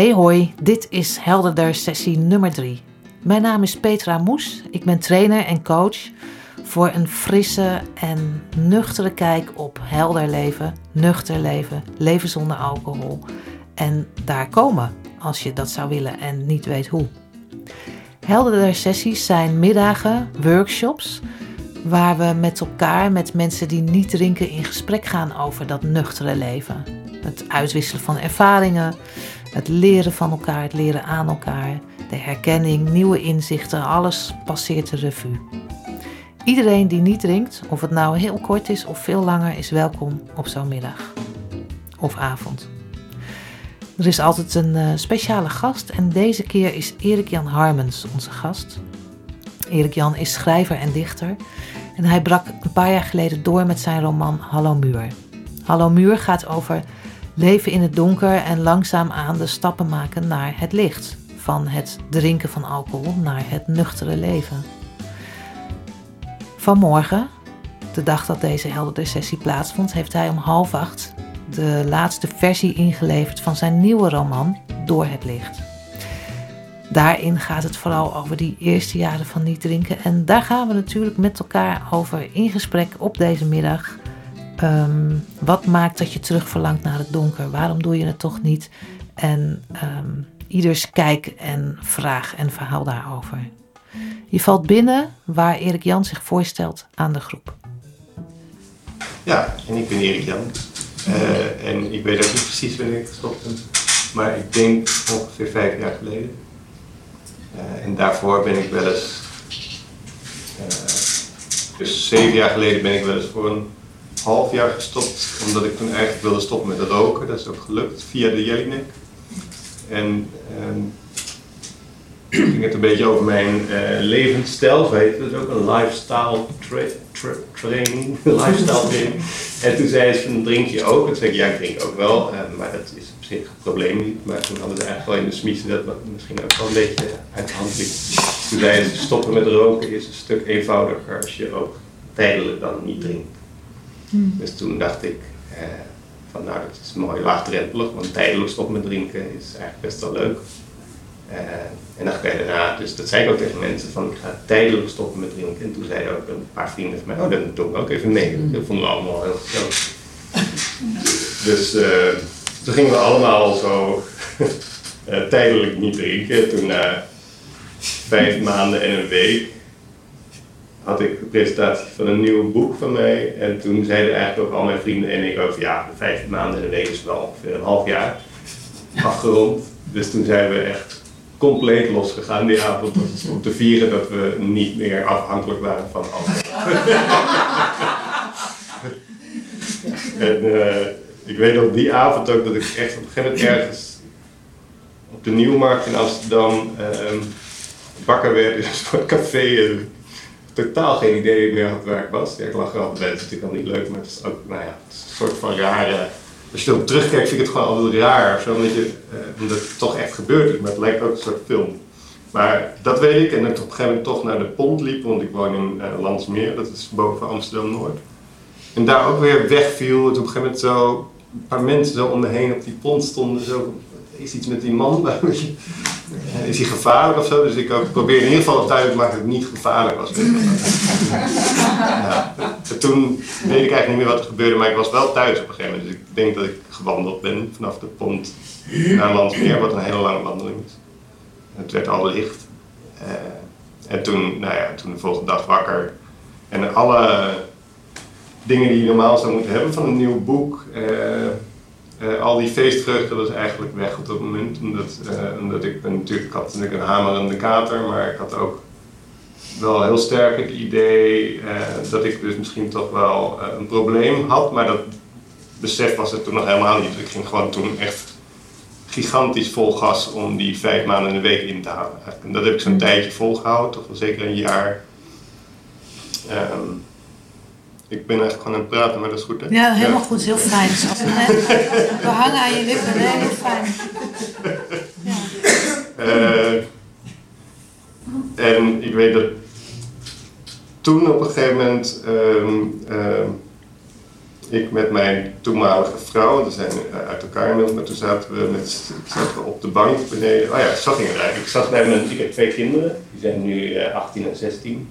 Hey hoi, dit is Helderder sessie nummer 3. Mijn naam is Petra Moes. Ik ben trainer en coach voor een frisse en nuchtere kijk op helder leven, nuchter leven, leven zonder alcohol en daar komen als je dat zou willen en niet weet hoe. Helderder sessies zijn middagen, workshops waar we met elkaar, met mensen die niet drinken, in gesprek gaan over dat nuchtere leven. Het uitwisselen van ervaringen, het leren van elkaar, het leren aan elkaar, de herkenning, nieuwe inzichten, alles passeert de revue. Iedereen die niet drinkt, of het nou heel kort is of veel langer, is welkom op zo'n middag of avond. Er is altijd een uh, speciale gast en deze keer is Erik Jan Harmens onze gast. Erik Jan is schrijver en dichter en hij brak een paar jaar geleden door met zijn roman Hallo Muur. Hallo Muur gaat over leven in het donker en langzaam aan de stappen maken naar het licht. Van het drinken van alcohol naar het nuchtere leven. Vanmorgen, de dag dat deze heldere sessie plaatsvond, heeft hij om half acht de laatste versie ingeleverd van zijn nieuwe roman Door het Licht. Daarin gaat het vooral over die eerste jaren van niet drinken. En daar gaan we natuurlijk met elkaar over in gesprek op deze middag. Ehm, wat maakt dat je terug verlangt naar het donker? Waarom doe je het toch niet? En um, ieders kijk en vraag en verhaal daarover. Je valt binnen waar Erik Jan zich voorstelt aan de groep. Ja, en ik ben Erik Jan. Uh, en ik weet ook niet precies wanneer ik gestopt ben. Maar ik denk ongeveer vijf jaar geleden. Uh, en daarvoor ben ik wel eens. Uh, dus zeven jaar geleden ben ik wel eens voor een half jaar gestopt. Omdat ik toen eigenlijk wilde stoppen met roken. Dat is ook gelukt via de Jellinek. En um, ging het een beetje over mijn uh, levensstijl, zo heet het. ook een lifestyle tra tra training. lifestyle training. En toen zei ze van drink je ook? En toen zei ik ja, ik drink ook wel. Uh, maar dat is op zich het probleem niet. Maar toen hadden ze eigenlijk wel in de smiezen dat wat misschien ook wel een beetje uit de hand. Toen zei ze stoppen met roken is een stuk eenvoudiger als je ook tijdelijk dan niet drinkt. Hmm. Dus toen dacht ik uh, van nou dat is mooi laagdrempelig, want tijdelijk stoppen met drinken is eigenlijk best wel leuk. Uh, en dan ga je daarna, dus dat zei ik ook tegen mensen, van ik ga tijdelijk stoppen met drinken. En toen zeiden ook een paar vrienden van mij, oh dat doe ik ook even mee. Mm. Dat vonden we allemaal heel gezellig. dus uh, toen gingen we allemaal zo uh, tijdelijk niet drinken. Toen na vijf maanden en een week had ik de presentatie van een nieuw boek van mij. En toen zeiden eigenlijk ook al mijn vrienden en ik over, ja, de vijf maanden en een week is wel ongeveer een half jaar afgerond. Dus toen zijn we echt compleet losgegaan die avond om te vieren dat we niet meer afhankelijk waren van alcohol. en uh, ik weet op die avond ook dat ik echt op een gegeven moment ergens op de Nieuwmarkt in Amsterdam uh, wakker werd in een soort café en totaal geen idee meer had waar ik was. Ik lag er altijd bij, dat natuurlijk al niet leuk, maar het is ook nou ja, een soort van rare als je erop terugkijkt, vind ik het gewoon altijd raar. Zo, omdat, je, eh, omdat het toch echt gebeurd is, maar het lijkt ook een soort film. Maar dat weet ik. En dat ik op een gegeven moment toch naar de pont liep, want ik woon in uh, Landsmeer, dat is boven Amsterdam-Noord. En daar ook weer wegviel. En op een gegeven moment zo een paar mensen zo om me heen op die pont stonden. Zo, is iets met die man? is hij gevaarlijk of zo? Dus ik probeer in ieder geval duidelijk te maken dat het niet gevaarlijk was. toen weet ik eigenlijk niet meer wat er gebeurde, maar ik was wel thuis op een gegeven moment. Dus ik denk dat ik gewandeld ben vanaf de pont naar Landsmeer, wat een hele lange wandeling is. Het werd al licht. Uh, en toen, nou ja, toen de volgende dag wakker. En alle dingen die je normaal zou moeten hebben van een nieuw boek. Uh, uh, al die feestvreugde was eigenlijk weg op dat moment. Omdat, uh, omdat ik ben, natuurlijk ik had natuurlijk een hamerende kater, maar ik had ook wel heel sterk het idee uh, dat ik dus misschien toch wel een probleem had. Maar dat besef was het toen nog helemaal niet. Ik ging gewoon toen echt gigantisch vol gas om die vijf maanden in de week in te halen. En dat heb ik zo'n tijdje volgehouden, toch wel zeker een jaar. Um, ik ben eigenlijk gewoon aan het praten, maar dat is goed hè? Ja, helemaal goed. Heel fijn. We, hangen aan je lippen. Nee, heel fijn. Ja. Uh, en ik weet dat toen op een gegeven moment... Um, uh, ik met mijn toenmalige vrouw, we zijn eh, uit elkaar inmiddels, maar toen zaten we, met, zaten we op de bank beneden. Oh ja, zo ging het eigenlijk. Ik zat bij mijn, ik heb twee kinderen, die zijn nu uh, 18 en 16.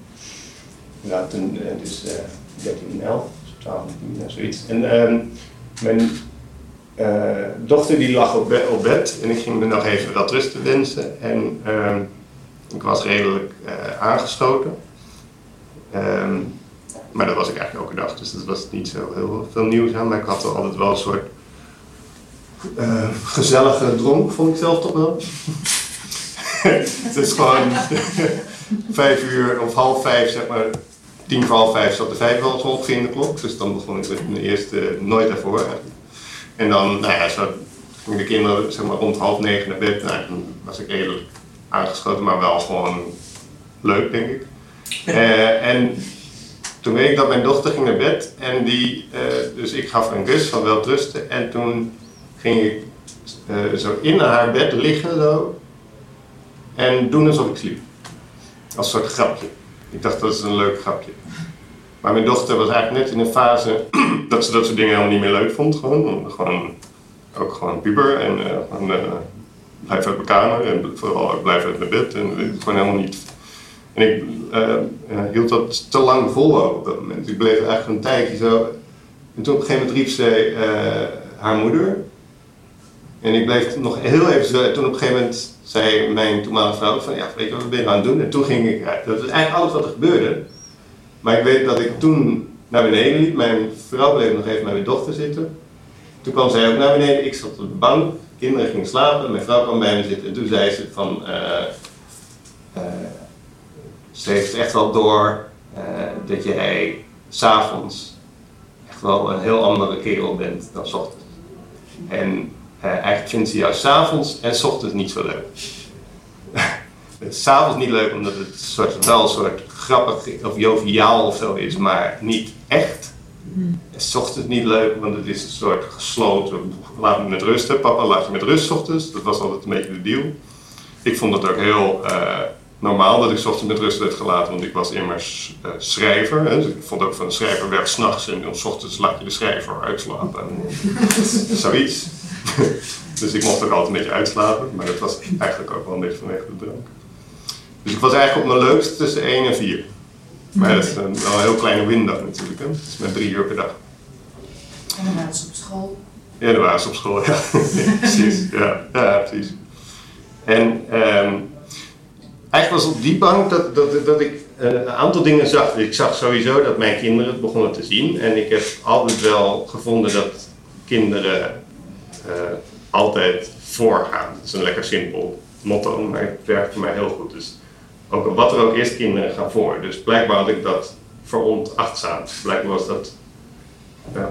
Ja, toen, uh, dus uh, 13 en 11, 12 en 10, zoiets. En ehm, mijn uh, dochter die lag op, op, bed en ik ging me nog even wat rust te wensen. En uh, ik was redelijk uh, aangeschoten. Um, maar dat was ik eigenlijk elke dag, dus dat was niet zo heel veel nieuws aan. Maar ik had altijd wel een soort uh, gezellige dronk, vond ik zelf toch wel. het is gewoon vijf uur of half vijf, zeg maar. Tien voor half vijf zat de vijf wel ongeveer in de klok. Dus dan begon ik met mijn eerste nooit daarvoor eigenlijk. En dan, nou ja, zo gingen de kinderen zeg maar rond half negen naar bed. Nou, dan was ik redelijk aangeschoten, maar wel gewoon leuk, denk ik. Uh, en toen weet ik dat mijn dochter ging naar bed en die, uh, dus ik gaf een kus van wel rusten en toen ging ik uh, zo in haar bed liggen zo en doen alsof ik sliep. Als een soort grapje. Ik dacht dat is een leuk grapje. Maar mijn dochter was eigenlijk net in een fase dat ze dat soort dingen helemaal niet meer leuk vond. Gewoon, gewoon ook gewoon puber en gewoon, uh, blijf uit mijn kamer en vooral blijf uit mijn bed. En gewoon helemaal niet. En ik uh, hield dat te lang vol op dat moment. Ik bleef eigenlijk een tijdje zo. En toen op een gegeven moment riep ze haar moeder. En ik bleef nog heel even zo. En toen op een gegeven moment zei mijn toenmalige vrouw van ja, weet je wat ben je aan het doen? En toen ging ik uit. Dat is eigenlijk alles wat er gebeurde. Maar ik weet dat ik toen naar beneden liep. Mijn vrouw bleef nog even bij mijn dochter zitten. Toen kwam zij ook naar beneden. Ik zat op de bank. Kinderen gingen slapen. Mijn vrouw kwam bij me zitten. En toen zei ze van... Uh, uh, ze heeft echt wel door uh, dat jij s'avonds echt wel een heel andere kerel bent dan s ochtends. En eigenlijk vindt ze jou s'avonds en s ochtends niet zo leuk. Het is s'avonds niet leuk omdat het soort, wel een soort grappig of joviaal of zo is, maar niet echt. Mm. En s ochtends niet leuk, want het is een soort gesloten. Laat me met rust, hè. papa laat je met rust ochtends. Dat was altijd een beetje de deal. Ik vond het ook heel uh, normaal dat ik ochtends met rust werd gelaten, want ik was immers uh, schrijver. Hè. Dus ik vond ook van een schrijver werkt s'nachts en s ochtends laat je de schrijver uitslapen. Zoiets. dus ik mocht ook altijd een beetje uitslapen, maar dat was eigenlijk ook wel een beetje vanwege de drank. Dus ik was eigenlijk op mijn leukst tussen 1 en 4. Maar dat is een, wel een heel kleine window natuurlijk. Hè? Het is met drie uur per dag. En dan waren ze op school. Ja, dan waren ze op school, ja. ja precies. Ja, ja, precies. En um, eigenlijk was op die bank dat, dat, dat ik een aantal dingen zag. Ik zag sowieso dat mijn kinderen het begonnen te zien. En ik heb altijd wel gevonden dat kinderen altijd voorgaan. Dat is een lekker simpel motto, maar het werkt voor mij heel goed. Dus ook wat er ook is, kinderen gaan voor. Dus blijkbaar had ik dat veronachtzaamd. Blijkbaar was dat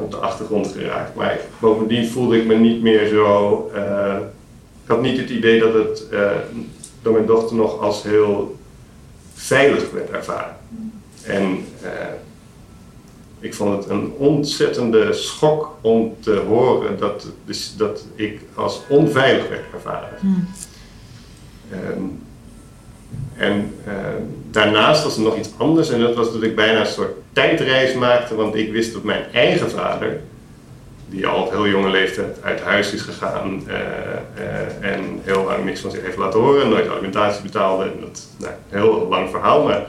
op de achtergrond geraakt. Maar bovendien voelde ik me niet meer zo. Uh, ik had niet het idee dat het uh, door mijn dochter nog als heel veilig werd ervaren. En ik vond het een ontzettende schok om te horen dat, dus, dat ik als onveilig werd ervaren. Mm. Um, en uh, daarnaast was er nog iets anders en dat was dat ik bijna een soort tijdreis maakte, want ik wist dat mijn eigen vader, die al op heel jonge leeftijd uit huis is gegaan uh, uh, en heel lang niks van zich heeft laten horen, nooit alimentatie betaalde, en dat nou, een heel lang verhaal, maar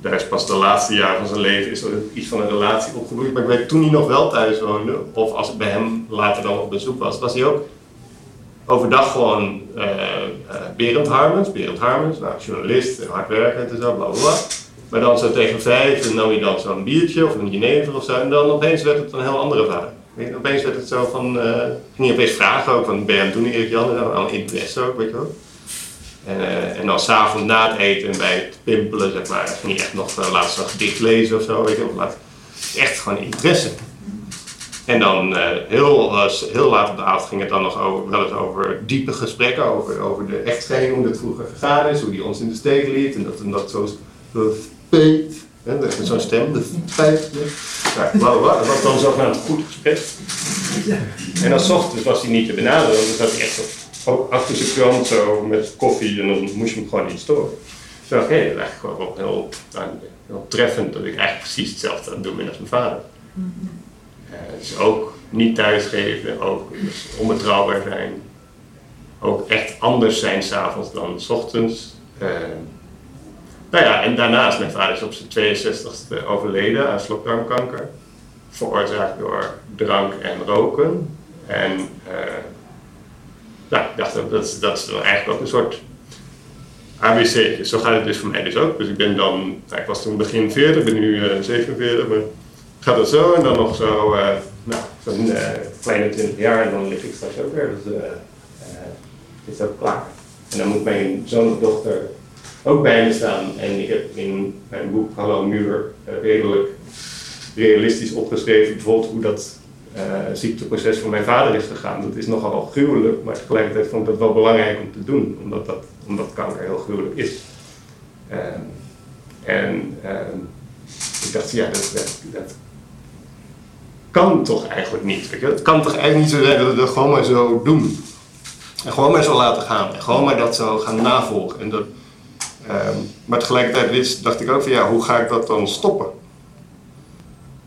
daar is pas de laatste jaren van zijn leven is er iets van een relatie opgebloeid. Maar ik weet toen hij nog wel thuis woonde, of als ik bij hem later dan op bezoek was, was hij ook overdag gewoon uh, uh, Berend Harmens, Berend Harmens, nou, journalist, hardwerkend en zo, bla bla bla. Maar dan zo tegen vijf en nam je dan zo'n biertje of een jenever of zo. En dan opeens werd het een heel andere vader. Opeens werd het zo van, uh, ging je opeens vragen ook van, ben je doen Erik Jan? En dan interesse ook, weet je wel. En, uh, en dan s'avonds na het eten en bij het pimpelen, zeg maar, ging je echt nog uh, laatst een gedicht lezen of zo, weet je wel. Echt gewoon interesse. En dan uh, heel, heel laat op de avond ging het dan nog over, wel eens over diepe gesprekken, over, over de echtscheiding, hoe dat vroeger gegaan is, hoe die ons in de steek liet en dat en dat zo met zo'n stem, de bla, bla, dat was dan zogenaamd goed gesprek. En dan ochtends was hij niet te benaderen, dan zat hij echt op, achter zijn krant zo met koffie en dan moest je hem gewoon niet storen. Oké, okay, dat is eigenlijk gewoon heel, heel treffend dat ik eigenlijk precies hetzelfde aan het doen ben als mijn vader. dus ook niet thuisgeven, ook dus onbetrouwbaar zijn. Ook echt anders zijn s'avonds dan s ochtends. Uh, nou ja, en daarnaast, mijn vader is op zijn 62ste overleden aan slokdarmkanker. Veroorzaakt door drank en roken. En uh, nou, ik dacht, dat dat is eigenlijk ook een soort ABC. Zo gaat het dus voor mij dus ook. Dus ik ben dan, nou, ik was toen begin 40, ik ben nu uh, 47, maar gaat het zo en dan nog zo, uh, nou, zo'n uh, kleine 20 jaar en dan lig ik straks ook weer. Dus uh, is ook klaar. En dan moet mijn zoon of dochter ook bij me staan. En ik heb in mijn boek Hallo Muur redelijk realistisch opgeschreven, bijvoorbeeld hoe dat ziekteproces van mijn vader is gegaan. Dat is nogal gruwelijk, maar tegelijkertijd vond ik dat wel belangrijk om te doen, omdat, dat, omdat kanker heel gruwelijk is. Uh, en uh, ik dacht, ja, dat, dat, dat, kan toch eigenlijk niet. Weet je? Het kan toch eigenlijk niet zo zijn dat we dat gewoon maar zo doen. En gewoon maar zo laten gaan. En gewoon maar dat zo gaan navolgen. En dat, ehm, maar tegelijkertijd dacht ik ook van ja, hoe ga ik dat dan stoppen?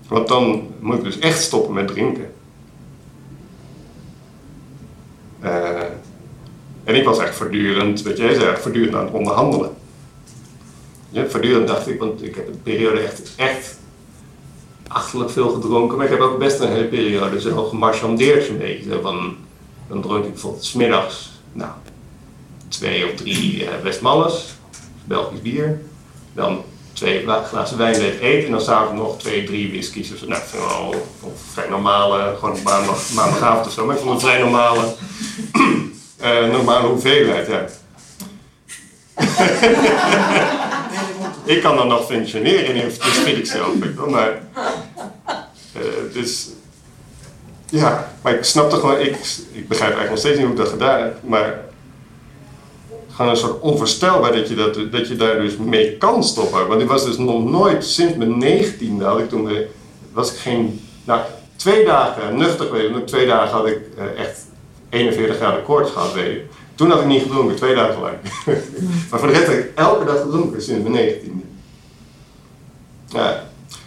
Want dan moet ik dus echt stoppen met drinken. Uh, en ik was echt voortdurend, weet jij zei, voortdurend aan het onderhandelen. Ja, voortdurend dacht ik, want ik heb een periode echt, echt achterlijk veel gedronken, maar ik heb ook best een hele periode zo gemarchandeerd een beetje. Van, dan dronk ik bijvoorbeeld smiddags, nou, twee of drie uh, Westmalles, Belgisch bier. Dan twee glazen wijn deed eten en dan s'avonds nog twee, drie whiskies. Dus, nou, ik vind wel vrij normale, gewoon maandag, maandagavond of zo, maar ik vond het vrij normale, uh, hoeveelheid, ja. ik kan dan nog functioneren in dat vind ik zelf, maar uh, dus ja, maar ik snap toch gewoon, ik, ik begrijp eigenlijk nog steeds niet hoe ik dat gedaan heb, maar gewoon een soort onvoorstelbaar dat je, dat, dat je daar dus mee kan stoppen. Want ik was dus nog nooit, sinds mijn negentiende had ik toen, was ik geen, nou twee dagen nuchter geweest, twee dagen had ik uh, echt 41 graden koorts gehad, weet. Toen had ik niet gedronken, twee dagen lang. maar voor de rest heb ik elke dag gedronken sinds mijn negentiende. Ja,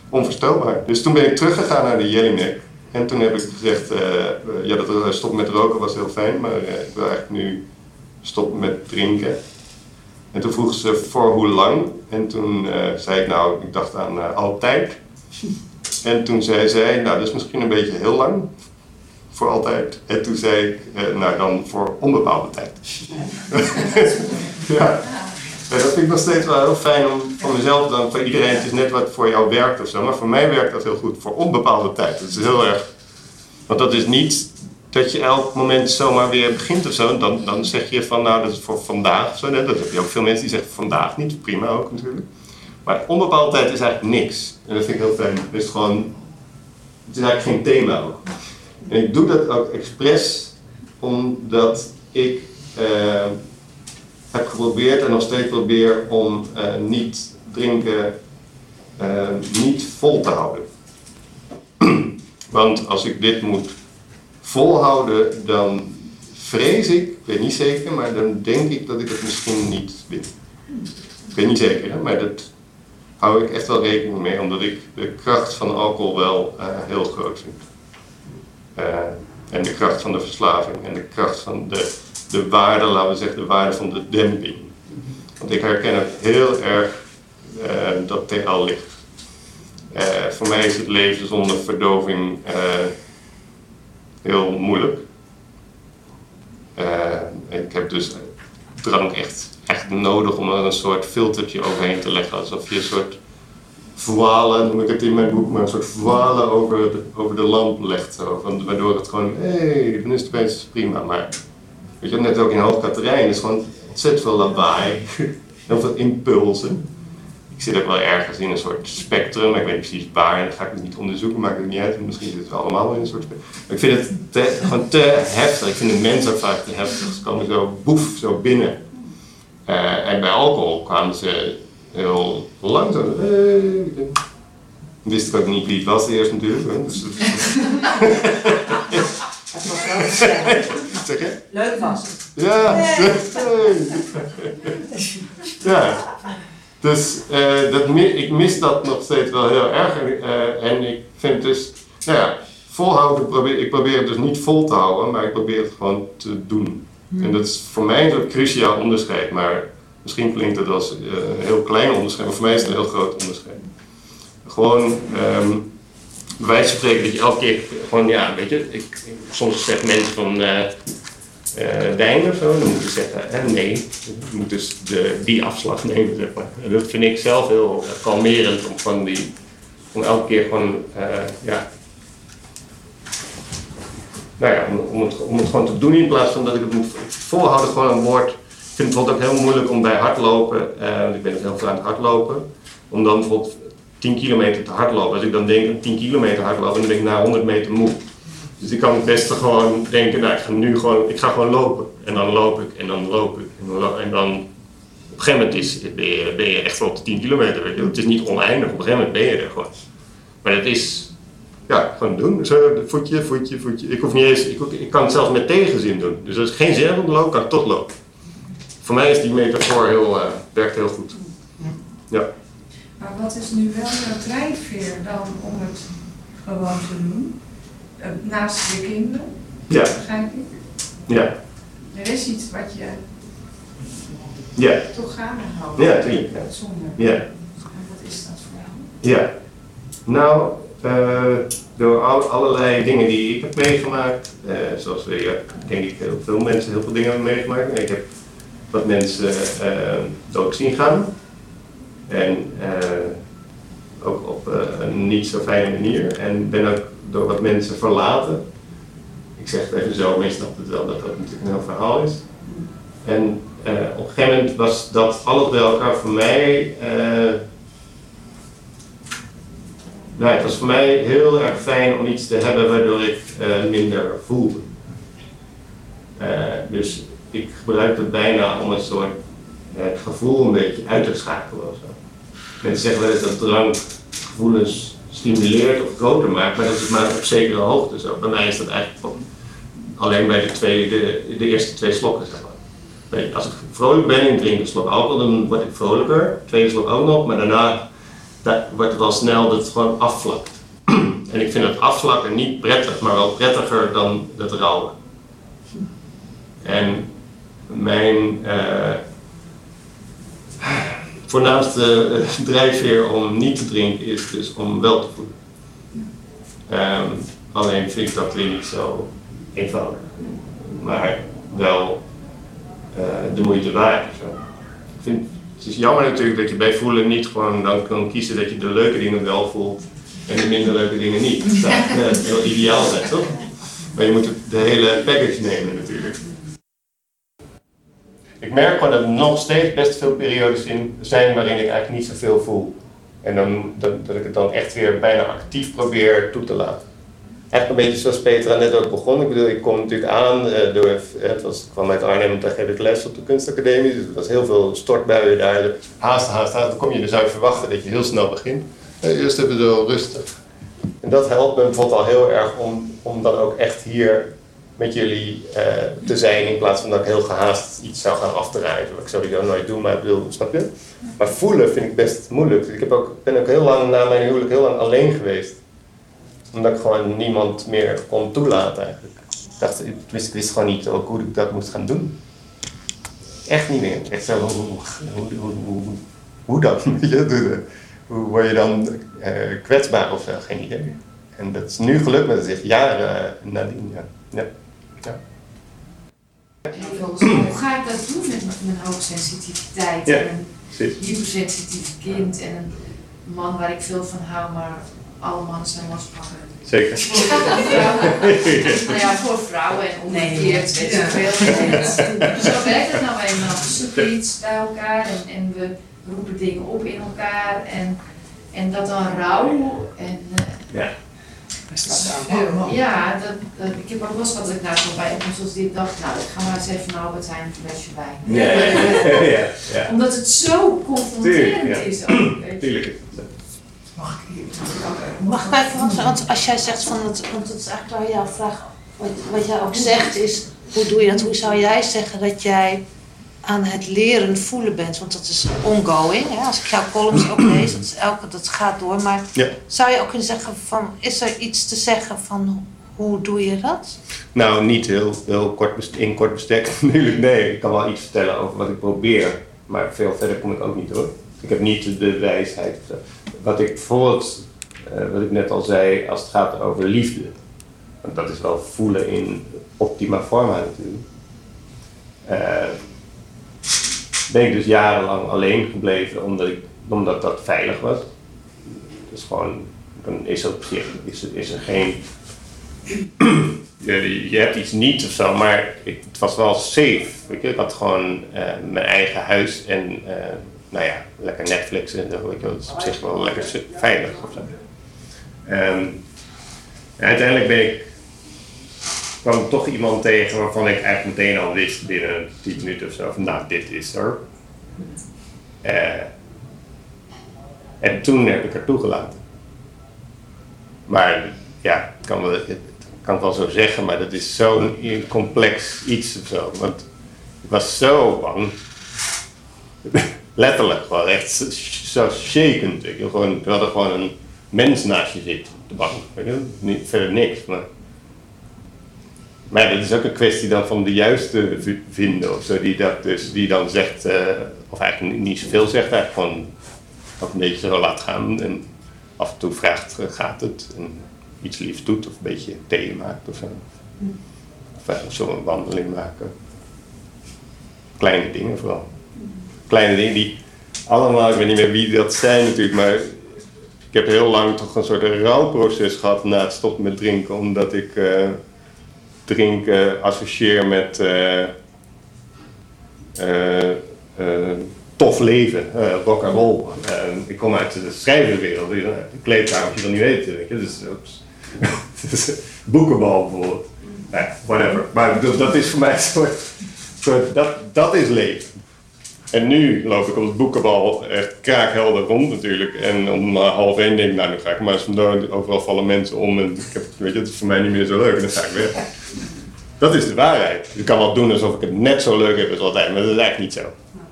onvoorstelbaar. Dus toen ben ik teruggegaan naar de Jellinek. En toen heb ik gezegd, uh, ja, dat stoppen met roken was heel fijn, maar ik wil eigenlijk nu stoppen met drinken. En toen vroeg ze voor hoe lang. En toen uh, zei ik, nou, ik dacht aan uh, altijd. En toen zei zij, nou, dat is misschien een beetje heel lang. Voor altijd. En toen zei ik, uh, nou dan voor onbepaalde tijd. ja. ja. dat vind ik nog steeds wel heel fijn om van mezelf dan, voor iedereen, het is net wat voor jou werkt of zo. Maar voor mij werkt dat heel goed, voor onbepaalde tijd. Dat is heel erg, want dat is niet dat je elk moment zomaar weer begint of zo. Dan, dan zeg je van, nou, dat is voor vandaag zo. Dat heb je ook veel mensen die zeggen vandaag niet. Prima ook natuurlijk. Maar onbepaalde tijd is eigenlijk niks. En dat vind ik heel fijn. Is gewoon, het is eigenlijk geen thema ook. En ik doe dat ook expres omdat ik uh, heb geprobeerd en nog steeds probeer om uh, niet drinken uh, niet vol te houden. Want als ik dit moet volhouden, dan vrees ik, ik weet niet zeker, maar dan denk ik dat ik het misschien niet win. Ik weet niet zeker, hè, maar dat hou ik echt wel rekening mee, omdat ik de kracht van alcohol wel uh, heel groot vind. Uh, en de kracht van de verslaving en de kracht van de, de waarde, laten we zeggen, de waarde van de demping. Want ik herken het heel erg uh, dat TL ligt. voor mij is het leven zonder verdoving heel moeilijk. Uh, ik heb dus drank echt, echt nodig om er een soort filtertje overheen te leggen. Alsof je een soort voile, noem ik het in mijn boek, maar een soort voile over de, over de lamp legt. Zo, van, waardoor het gewoon, hé, hey, dan is prima. Maar weet je, net ook in Hoog Katerijn is gewoon ontzettend veel lawaai, heel veel impulsen ik zit ook wel ergens in een soort spectrum, maar ik weet niet precies waar, en dat ga ik niet onderzoeken, maakt het niet uit, misschien zitten we allemaal in een soort spectrum. Maar ik vind het te, gewoon te heftig, ik vind de mensen ook vaak te heftig, ze komen zo boef, zo binnen. Uh, en bij alcohol kwamen ze heel langzaam, hey, wist ik ook niet wie het was eerst natuurlijk. Hè? Dus, Het was wel gezellig. zeg je? Leuk was het. Ja, hey. ja. Dus uh, dat, ik mis dat nog steeds wel heel erg. En, uh, en ik vind dus, nou ja, volhouden, probeer, ik probeer het dus niet vol te houden, maar ik probeer het gewoon te doen. En dat is voor mij een cruciaal onderscheid, maar misschien klinkt het als eh, een heel klein onderscheid, maar voor mij is het een heel groot onderscheid. Gewoon, um, bij wijze van spreken dat je elke keer gewoon, ja, weet je, ik, soms zegt mensen van uh, wijn of zo, dan moet je zeggen, nee, je moet dus de, die afslag nemen, dat vind ik zelf heel kalmerend om van die, om elke keer gewoon, ja, nou om, het, gewoon te doen in plaats van dat ik het moet volhouden, gewoon een woord. Ik vind het bijvoorbeeld ook heel moeilijk om bij hardlopen, uh, ik ben het heel veel aan het hardlopen, om dan bijvoorbeeld 10 kilometer te hardlopen. Als ik dan denk 10 kilometer hardlopen, dan ben ik na 100 meter moe. Dus ik kan het beste gewoon denken, nou ik ga nu gewoon, ik ga gewoon lopen. En dan loop ik en dan loop ik en dan, en dan op een gegeven moment is, ben, je, echt wel op de 10 kilometer. Het is niet oneindig, op een gegeven moment ben je er gewoon. Maar het is, ja, gewoon doen. Zo, voetje, voetje, voetje. Ik hoef niet eens, ik, kan het zelfs met tegenzin doen. Dus als ik geen zin heb om te lopen, kan ik toch lopen. Voor mij is die metafoor heel, uh, werkt heel goed. Ja. Maar wat is nu wel jouw drijfveer dan om het gewoon te doen? Uh, naast je kinderen? Ja. Begrijp ik? Ja. Er is iets wat je ja. toch gaande houdt. Ja, tuurlijk. Ja. Zonder. Ja. En wat is dat voor jou? Ja. Nou, uh, door al, allerlei dingen die ik heb meegemaakt, uh, zoals we, ja, denk ik heel veel mensen heel veel dingen hebben meegemaakt. Ik heb wat mensen uh, dood zien gaan. En ook op een niet zo fijne manier. En ben ook door wat mensen verlaten. Ik zeg het even zo, maar je het wel dat dat natuurlijk een heel verhaal is. En op een gegeven moment was dat alles bij elkaar voor mij nou, het was voor mij heel erg fijn om iets te hebben waardoor ik uh, minder voelde. Uh, dus ik gebruik het bijna om een soort uh, gevoel een beetje uit te schakelen. Mensen zeggen wel eens dat drank gevoelens stimuleert of groter maakt, maar dat is maar op zekere hoogte zo. Bij mij is dat eigenlijk alleen bij de, twee, de, eerste twee slokken. Als ik vrolijk ben en drink een slok alcohol, dan word ik vrolijker. Tweede slok ook nog, maar daarna dat wordt wel snel dat het gewoon afvlakt. en ik vind het afvlakken niet prettig, maar wel prettiger dan het rouwen. En mijn uh, voornaamste drijfveer om niet te drinken is dus om wel te voelen. Um, alleen vind ik dat weer niet zo eenvoudig. Maar wel uh, de moeite waard. Ik vind het is jammer natuurlijk dat je bij voelen niet gewoon dan kan kiezen dat je de leuke dingen wel voelt en de minder leuke dingen niet. Dat zou heel ideaal zijn, toch? Maar je moet de hele package nemen natuurlijk. Ik merk gewoon dat er nog steeds best veel periodes in zijn waarin ik eigenlijk niet zoveel voel. En dan, dat, dat ik het dan echt weer bijna actief probeer toe te laten. Echt een beetje zoals Petra net ook begon. Ik bedoel, ik kom natuurlijk aan uh, door, het was, ik kwam uit Arnhem en daar geef ik les op de kunstacademie. Dus er was heel veel stortbuien daar. Haast, haast, haast. Dan kom je, dus uit verwachten dat je heel snel begint. Uh, eerst even zo rustig. En dat helpt me bijvoorbeeld al heel erg om, om dan ook echt hier met jullie uh, te zijn. In plaats van dat ik heel gehaast iets zou gaan afdraaien. Wat ik sowieso nooit doe, maar ik bedoel, snap je? Maar voelen vind ik best moeilijk. Ik heb ook, ben ook heel lang na mijn huwelijk heel lang alleen geweest omdat ik gewoon niemand meer kon toelaten eigenlijk. Ik dacht, ik wist gewoon niet ook hoe ik dat moest gaan doen. Echt niet meer. Echt zo, hoe, hoe, hoe, hoe, hoe dan? hoe word je dan uh, kwetsbaar of zo? Geen idee. En dat is nu gelukt, is echt jaren uh, nadien. Ja. Ja. Hoe ga ik dat doen met mijn hoogsensitiviteit? Ja, en een hypersensitief kind en een man waar ik veel van hou, maar alle mannen zijn lospakken. Zeker. nou ja, voor vrouwen en omgekeerd, weet je veel. Zo werkt het nou eenmaal. We zoeken iets bij elkaar en, en we roepen dingen op in elkaar en, en dat dan rouw. En, uh, ja. Ja, dat, dat, ik heb ook wel eens gehad dat ik nou zo bij zoals dit dacht, nou ik ga maar eens even naar Albert Heijn een flesje wijn. Ja, ja, ja, ja. Omdat het zo confronterend Tuurlijk, ja. is ook. Tuurlijk. Mag ik hier? Mag ik even, want, want als jij zegt van, het, want het is eigenlijk wel jouw vraag, wat, wat jij ook zegt is, hoe doe je dat? Hoe zou jij zeggen dat jij aan het leren voelen bent, want dat is ongoing. Hè? Als ik jouw columns ook lees, dat, is elke, dat gaat door. Maar Ja. zou je ook kunnen zeggen van, is er iets te zeggen van hoe doe je dat? Nou, niet heel, heel kort in kort bestek natuurlijk. Nee, ik kan wel iets vertellen over wat ik probeer. Maar veel verder kom ik ook niet hoor. Ik heb niet de wijsheid. Wat ik bijvoorbeeld, eh, wat ik net al zei, als het gaat over liefde. Want dat is wel voelen in optima forma natuurlijk. Eh, ben ik dus jarenlang alleen gebleven omdat, ik, omdat dat veilig was. Dus gewoon, dan is er op zich is is er geen je, je hebt iets niet of zo, maar het was wel safe. Weet je? Ik had gewoon eh, mijn eigen huis en eh, nou ja, lekker Netflix en zo. Weet. Dat is op zich wel lekker veilig of zo. Ehm, uiteindelijk ben ik, kwam ik toch iemand tegen waarvan ik eigenlijk meteen al wist binnen 10 minuten of zo van nou, dit is er. Eh, en toen heb ik er toegelaten. Maar ja, ik kan, wel, ik kan het wel zo zeggen, maar dat is zo'n complex iets of zo. Want ik was zo bang. Letterlijk, gewoon echt zo- shakend. Je. Gewoon, we hadden gewoon een mens naast je zitten op de bank. Niet, verder niks. Maar, maar dat is ook een kwestie dan van de juiste vinden of zo. Die, dat dus, die dan zegt, eh, of eigenlijk niet zoveel zegt, eigenlijk gewoon dat een beetje zo laat gaan. En af en toe vraagt, eh, gaat het? En iets liefs doet of een beetje thee maakt of zo. Of zo een wandeling maken. Kleine dingen vooral. Kleine dingen die allemaal, ik weet niet meer wie dat zijn natuurlijk, maar ik heb heel lang toch een soort rouwproces gehad na het stoppen met drinken, omdat ik eh, drinken associeer met eh, eh, eh, tof leven, rock and roll. Ik kom uit de schrijverswereld, de kleedkamer moet je dan niet weten, weet je. Dus. Dus, boekenbal bijvoorbeeld. Nou ja, whatever. Maar ik dat is voor mij een soort, soort dat, dat is leven. En nu loop ik op het boekenbal echt kraakhelder rond natuurlijk. En om half één denk ik, nou nu ga ik maar eens vandoor. Overal vallen mensen om en ik heb, weet je, het is voor mij niet meer zo leuk en dan ga ik weg. Dat is de waarheid. Je kan wel doen alsof ik het net zo leuk heb als altijd, maar dat eigenlijk niet zo.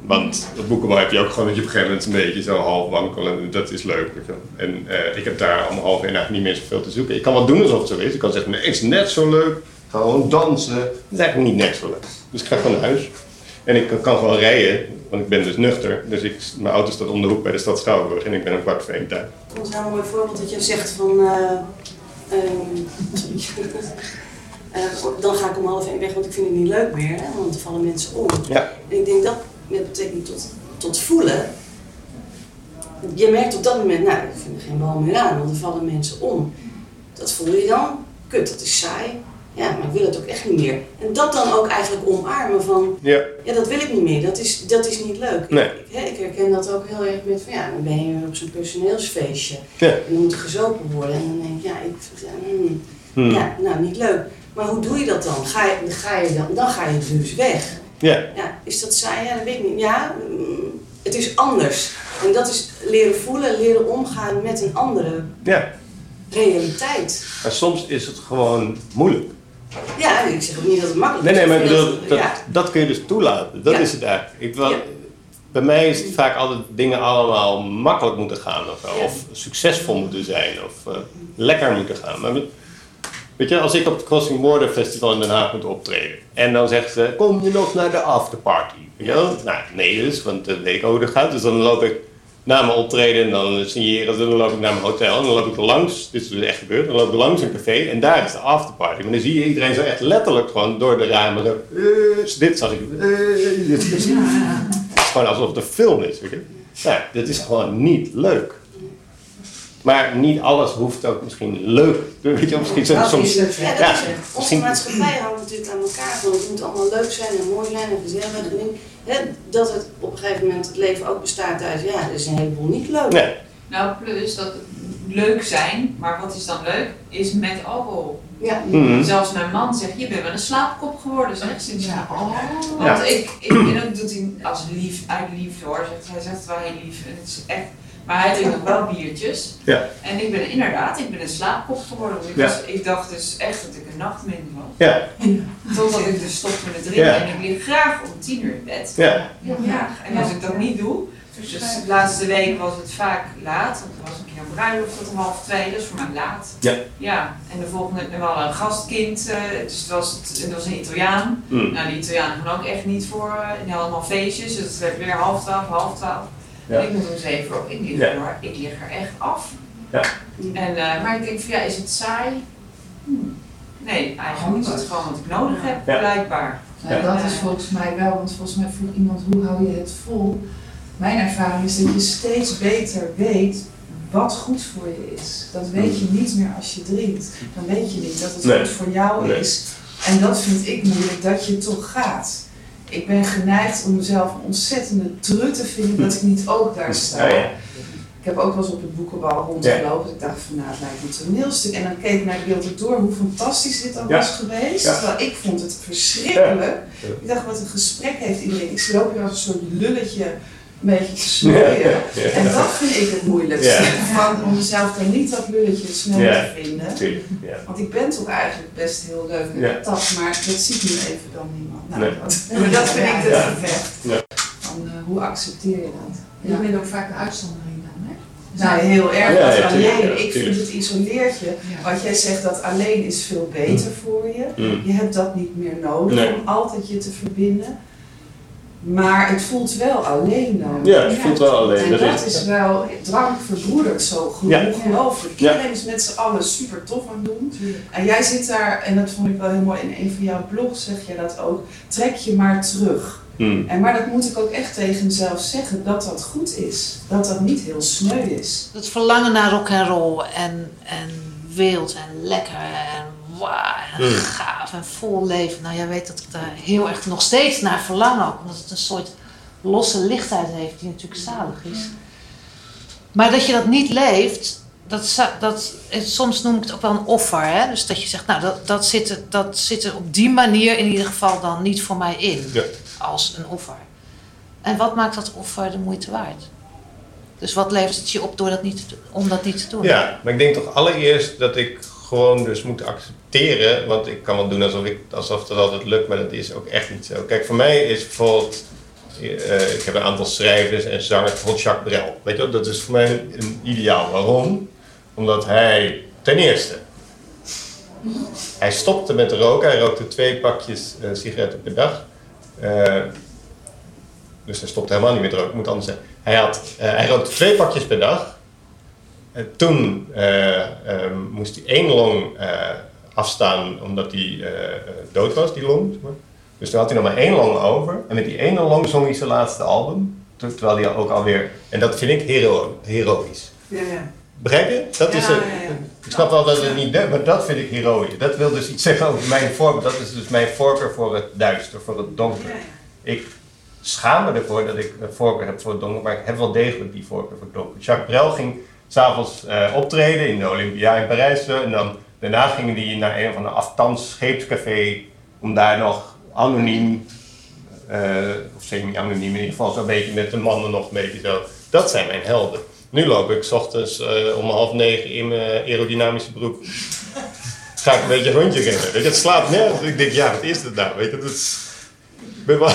Want op boekenbal heb je ook gewoon dat je op een gegeven moment een beetje zo half wankelen en dat is leuk. En eh, ik heb daar om half één eigenlijk niet meer zoveel te zoeken. Ik kan wel doen alsof het zo is. Ik kan zeggen, nee, het is net zo leuk. Gewoon dansen. Dat is eigenlijk niet net zo leuk. Dus ik ga gewoon naar huis. En ik kan gewoon rijden, want ik ben dus nuchter. Dus ik, mijn auto staat om hoek bij de stad Schouwburg en ik ben om kwart voor één thuis. Dat is wel een mooi voorbeeld dat je zegt van. eh, ehm, Eh, dan ga ik om half één weg, want ik vind het niet leuk meer, hè, want er vallen mensen om. Ja. En ik denk dat met betrekking tot, tot voelen. Je merkt op dat moment, nou, ik vind er geen bal meer aan, want er vallen mensen om. Dat voel je dan, kut, dat is saai. Ja, maar ik wil het ook echt niet meer. En dat dan ook eigenlijk omarmen van, Ja. ja, dat wil ik niet meer, dat is, dat is niet leuk. Nee. Ik, hè, ik herken dat ook heel erg met van, ja, dan ben je op zo'n personeelsfeestje. Ja. En dan moet er gezopen worden. En dan denk ik, ja, ik, hmm, Hmm. ja, nou, niet leuk. Maar hoe doe je dat dan? Ga je, dan, ga je dan, dan ga je dus weg. Ja. Ja, is dat saai? Ja, dat weet ik niet. Ja, mm, het is anders. En dat is leren voelen, leren omgaan met een andere ja. realiteit. Maar soms is het gewoon moeilijk. Ja, ik zeg ook niet dat het makkelijk Nee, is. nee, maar ik vind bedoel, dat- dat, ja. dat kun je dus toelaten. Dat Ja. is het eigenlijk. Ik. Bij mij is het vaak altijd dingen allemaal makkelijk moeten gaan of, of succesvol moeten zijn of eh, lekker moeten gaan. Maar weet je, als ik op het Crossing Border Festival in Den Haag moet optreden en dan zegt ze, kom je nog naar de afterparty? Weet je wel? Nou, nee dus, want de weet ik hoe dat gaat. Dus dan loop ik na mijn optreden en dan signeren ze, dan loop ik naar mijn hotel en dan loop ik er langs, dit is dus echt gebeurd, dan loop ik langs een café en daar is de afterparty. Maar dan zie je iedereen zo echt letterlijk gewoon door de ramen zo, eh, dit zag ik, eh, dit het is gewoon alsof het een film is, weet je. Ja, dit is gewoon niet leuk. Maar niet alles hoeft ook misschien leuk. Weet je, misschien soms, soms Ja, dat ja, is het. Onze misschien- maatschappij hangt natuurlijk aan elkaar. Van het moet allemaal leuk zijn en mooi zijn en gezellig. En ding. Hè, dat het op een gegeven moment het leven ook bestaat uit, ja, er is een heleboel niet leuk. Nee, Nou, plus dat leuk zijn, maar wat is dan leuk? Is met alcohol. Ja. Mhm. Zelfs mijn man zegt, je bent wel een slaapkop geworden, zegt ze. Ja. Want Ja. ik, ik, en dat doet hij als lief, uit liefde hoor. Zegt, hij zegt het wel heel lief. En het is echt, Maar hij drinkt nog wel biertjes. Ja. En ik ben inderdaad, ik ben een slaapkop geworden. Ik, Ja. ik dacht dus echt dat ik een nachtminder was. Ja, Totdat ik dus stopte met drinken. Ja. En ik lig graag om tien uur in bed. ja, graag. En als ik dat niet doe, dus de laatste week was het vaak laat. Want er was een keer een bruiloft tot om half twee, dus voor mij laat. Ja. Ja, en de volgende, we hadden een gastkind, eh, dus het was, het was een Italiaan. Mm. Nou, die Italianen gaan ook echt niet voor, eh, die hadden allemaal feestjes, dus het werd weer half twaalf, half twaalf. En ik moet om zeven op, ik lig, Ja. er, ik lig er echt af. Ja. En, eh, maar ik denk van ja, is het saai? Hm. Nee, eigenlijk is het gewoon wat ik nodig heb, Ja. blijkbaar. Nou, dat is volgens mij wel, want volgens mij vroeg iemand hoe hou je het vol. Mijn ervaring is dat je steeds beter weet wat goed voor je is. Dat weet je niet meer als je drinkt. Dan weet je niet dat het Nee. goed voor jou Nee. is. En dat vind ik moeilijk, dat je toch gaat. Ik ben geneigd om mezelf een ontzettende trut te vinden dat ik niet ook daar sta. Ja. Ik heb ook wel eens op het boekenbal rondgelopen. Ik dacht van nou, het lijkt een toneelstuk. En dan keek ik naar de beeld door hoe fantastisch dit ook Ja. was geweest. Ja. Terwijl ik vond het verschrikkelijk. Ik dacht, wat een gesprek heeft iedereen. Ik loop hier als een soort lulletje beetje te snooien. En dat vind ik het moeilijkste. Van, om mezelf dan niet dat lulletje snel Ja. te vinden. Want ik ben toch eigenlijk best heel leuk en Ja. maar dat ziet nu even dan niemand. Nou, Nee. dat, maar dat vind ik het Ja. gevecht. Ja. Van, eh, hoe accepteer je dat? Je bent ook vaak de uitzondering dan, hè? Nou, heel erg. Ja, tuurlijk, alleen, ja, ik vind het isoleert je. Ja. Wat jij zegt, dat alleen is veel beter voor je. Mm. Je hebt dat niet meer nodig Nee. om altijd je te verbinden. Maar het voelt wel alleen dan. Ja, het voelt wel alleen. En Dat dat is- wel, drank verbroedert zo ongelooflijk. Ja. Iedereen is met z'n allen super tof aan het doen. En jij zit daar, en dat vond ik wel heel mooi, in een van jouw blogs zeg je dat ook, trek je maar terug. Mm. En maar dat moet ik ook echt tegen mezelf zeggen, dat dat goed is. Dat dat niet heel sneu is. Het verlangen naar rock and roll en, en wild en lekker en wauw en Mm. gaaf en vol leven. Nou, jij weet dat ik daar heel erg nog steeds naar verlang ook. Omdat het een soort losse lichtheid heeft die natuurlijk zalig is. Maar dat je dat niet leeft, dat, dat, soms noem ik het ook wel een offer. Hè? Dus dat je zegt, nou dat, dat, zit er, dat zit er op die manier in ieder geval dan niet voor mij in. Ja. Als een offer. En wat maakt dat offer de moeite waard? Dus wat levert het je op door dat niet te om dat niet te doen? Ja, maar ik denk toch allereerst dat ik gewoon dus moet accepteren, want ik kan wel doen alsof, ik, alsof dat altijd lukt, maar dat is ook echt niet zo. Kijk, voor mij is bijvoorbeeld, eh, ik heb een aantal schrijvers en zangers, bijvoorbeeld Jacques Brel, weet je dat is voor mij een, ideaal. Waarom? Omdat hij, ten eerste, hij stopte met roken, hij rookte twee pakjes eh, sigaretten per dag. Eh, dus hij stopte helemaal niet met roken, moet anders zeggen. Hij, had, hij rookte twee pakjes per dag. En toen moest hij één long afstaan omdat hij eh, eh, dood was, die long. Dus toen had hij nog maar één long over. En met die ene long zong hij zijn laatste album. Ter- Terwijl hij ook alweer... En dat vind ik hero heroïs. Ja, ja. Begrijp je? Dat is Ja, ja. Ik snap wel dat het niet de, maar dat vind ik heroïs. Dat wil dus iets zeggen over mijn voorkeur. Dat is dus mijn voorkeur voor het duister, voor het donker. Ik schaam me ervoor dat ik een voorkeur heb voor het donker, maar ik heb wel degelijk die voorkeur voor het donker. Jacques Brel ging s'avonds eh optreden in de Olympia in Parijs en dan, daarna ging hij naar een van de aftans scheepscafé om daar nog anoniem, eh, of semi-anoniem in ieder geval, zo'n beetje met de mannen nog een beetje zo. Dat zijn mijn helden. Nu loop ik 's ochtends eh, om half negen in mijn aerodynamische broek. Ga ik een beetje rondje rennen. Weet je, het slaat nergens. Ik denk, ja, wat is dit nou? Weet je, dat. Ik ben wel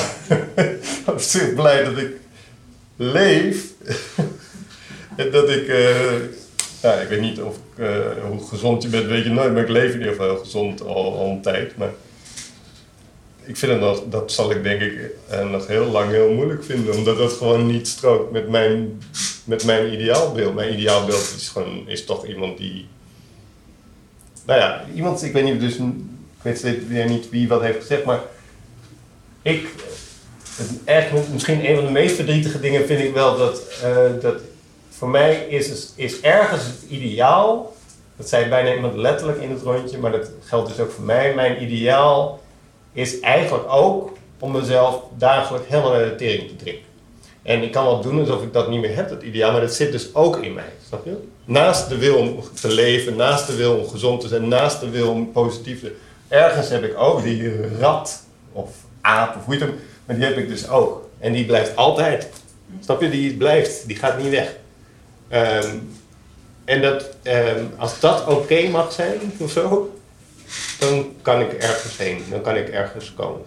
blij dat ik leef. en dat ik... eh, ja, ik weet niet of eh, hoe gezond je bent, weet je nooit. Maar ik leef in ieder geval heel gezond al, al een tijd. Maar ik vind het nog... Dat zal ik denk ik eh, nog heel lang heel moeilijk vinden. Omdat dat gewoon niet strookt met mijn, met mijn ideaalbeeld. Mijn ideaalbeeld is, gewoon, is toch iemand die... Nou ja, iemand... Ik weet niet, dus... Ik weet weer niet wie wat heeft gezegd, maar ik, het, echt, misschien een van de meest verdrietige dingen vind ik wel dat, eh, dat voor mij is, is, ergens het ideaal, dat zei bijna iemand letterlijk in het rondje, maar dat geldt dus ook voor mij, mijn ideaal is eigenlijk ook om mezelf dagelijks helemaal naar de tering te drinken. En ik kan wel doen alsof ik dat niet meer heb, dat ideaal, maar dat zit dus ook in mij, snap je? Naast de wil om te leven, naast de wil om gezond te zijn, naast de wil om positief te Ergens heb ik ook die rat, of aap, of hoe je het maar die heb ik dus ook. En die blijft altijd. Snap je? Die blijft, die gaat niet weg. Ehm, en dat, ehm, als dat oké mag zijn of zo, dan kan ik ergens heen. Dan kan ik ergens komen.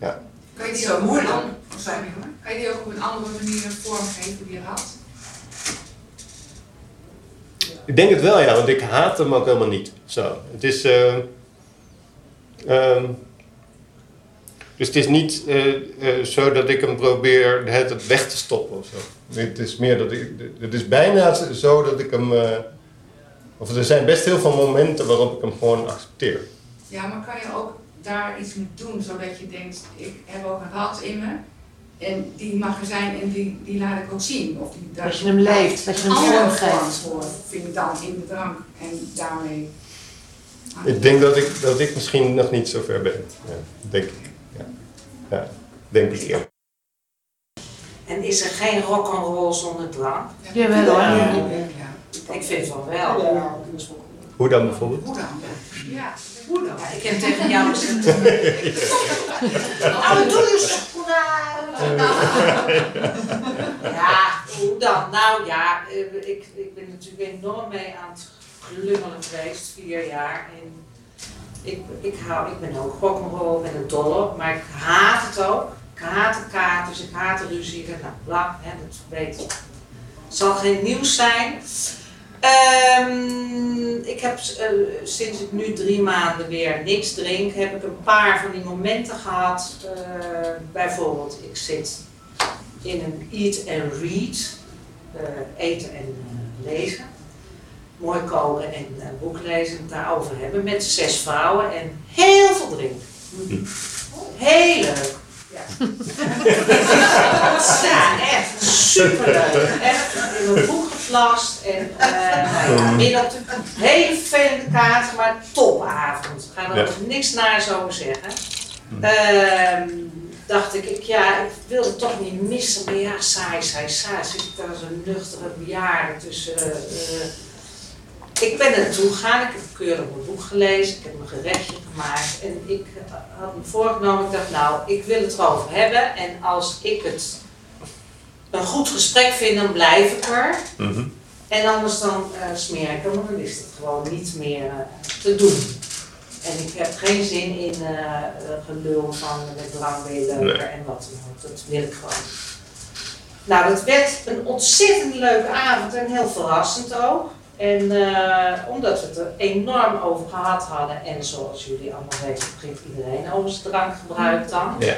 Ja. Kan je die Zo ook hoor. Kan je die ook op een andere manier vormgeven die je had? Ik denk het wel, ja, want ik haat hem ook helemaal niet. Zo. Het is. eh, ehm, dus het is niet eh, eh, zo dat ik hem probeer het weg te stoppen of zo. Het is meer dat ik. Het is bijna zo dat ik hem. eh, of er zijn best heel veel momenten waarop ik hem gewoon accepteer. Ja, maar kan je ook daar iets mee doen, zodat je denkt, ik heb ook een rat in me. En die mag er zijn en die, die laat ik ook zien. Of die, Dat je hem leeft, dat je hem vorm vorm geeft. voor vind ik dan in de drank. En daarmee... Ik denk dat ik, dat ik misschien nog niet zo ver ben. Ja, denk ik. Ja, ja denk ik eerlijk. En is er geen rock'n'roll zonder drank? Jawel hoor. Ja. Ik vind van wel. Hoe dan bijvoorbeeld? Hoe dan? Ja, hoe dan? Ja, ik heb tegen jou gezegd. Nou, doe je Ja, hoe dan? Nou ja, eh, ik, ik ben natuurlijk enorm mee aan het glungelen geweest, vier jaar. En ik, ik, hou, ik ben ook rock'n'roll, ben een dolle, maar ik haat het ook. Ik haat de katers, ik haat de ruzie. Nou, bla, hè, dat weet ik. Het zal geen nieuws zijn. Ehm, ik heb eh, sinds ik nu drie maanden weer niks drink, heb ik een paar van die momenten gehad. Eh, bijvoorbeeld, ik zit in een eat and read, eh, eten en lezen. Mooi koken en boek lezen, het daarover hebben met zes vrouwen en heel veel drinken. Heel leuk. Ja. ja, echt superleuk. Echt in mijn boek geplast en middag een hele vervelende kaart, maar topavond. Ga er niks naars over zeggen. Ehm, dacht ik, ik, ja, ik wilde het toch niet missen, maar ja, saai, saai, saai. Zit ik daar een nuchtere bejaarde tussen. eh, ik ben er naartoe gegaan, ik heb keurig mijn boek gelezen, ik heb mijn gerechtje gemaakt en ik eh, had me voorgenomen, ik dacht nou, ik wil het erover hebben en als ik het een goed gesprek vind, dan blijf ik er. Mhm. En anders dan eh, smeer ik hem, want dan is het gewoon niet meer eh, te doen. En ik heb geen zin in gelul van met drank ben je leuker Nee. en wat dan ook. Dat wil ik gewoon. Nou, dat werd een ontzettend leuke avond en heel verrassend ook. En eh, omdat we het er enorm over gehad hadden en zoals jullie allemaal weten, begint iedereen over zijn drankgebruik dan. Ja.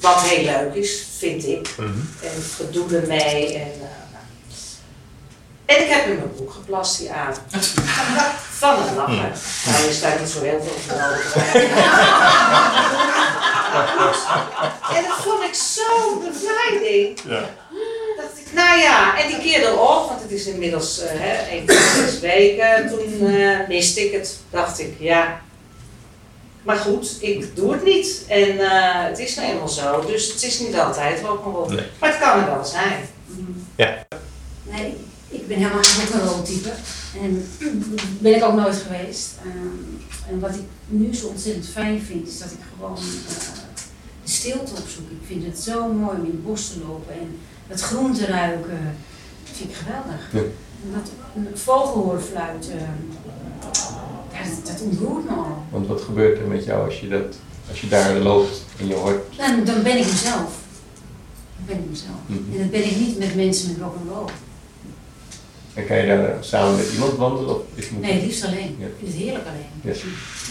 Wat heel leuk is, vind ik. Mhm. En gedoe ermee. En, nou. en ik heb in mijn boek geplast die avond. Van het lachen. Nou, je staat niet zo heel veel en dat vond ik zo'n bevrijding. Ja. Nou ja, en die keer erop, want het is inmiddels eh hè, één tot zes weken, toen eh, miste ik het. Dacht ik, ja. Maar goed, ik doe het niet. En eh, het is nou eenmaal zo, dus het is niet altijd rock'n'roll. Nee. Maar het kan er wel zijn. Nee, ik ben helemaal geen rock'n'roll type. En ben ik ook nooit geweest. Ehm, en wat ik nu zo ontzettend fijn vind, is dat ik gewoon eh, de stilte opzoek. Ik vind het zo mooi om in het bos te lopen en het groen te ruiken. Dat vind ik geweldig. Ja. Dat een vogel fluiten, dat, dat ontroert me al. Want wat gebeurt er met jou als je, dat, als je daar loopt en je hoort... Dan, dan ben ik mezelf. Dan ben ik mezelf. Mhm. En dat ben ik niet met mensen met rock'n'roll. En kan je daar samen met iemand wandelen? Of is het Nee, liefst alleen. Ja. Ik vind het heerlijk alleen. Ja.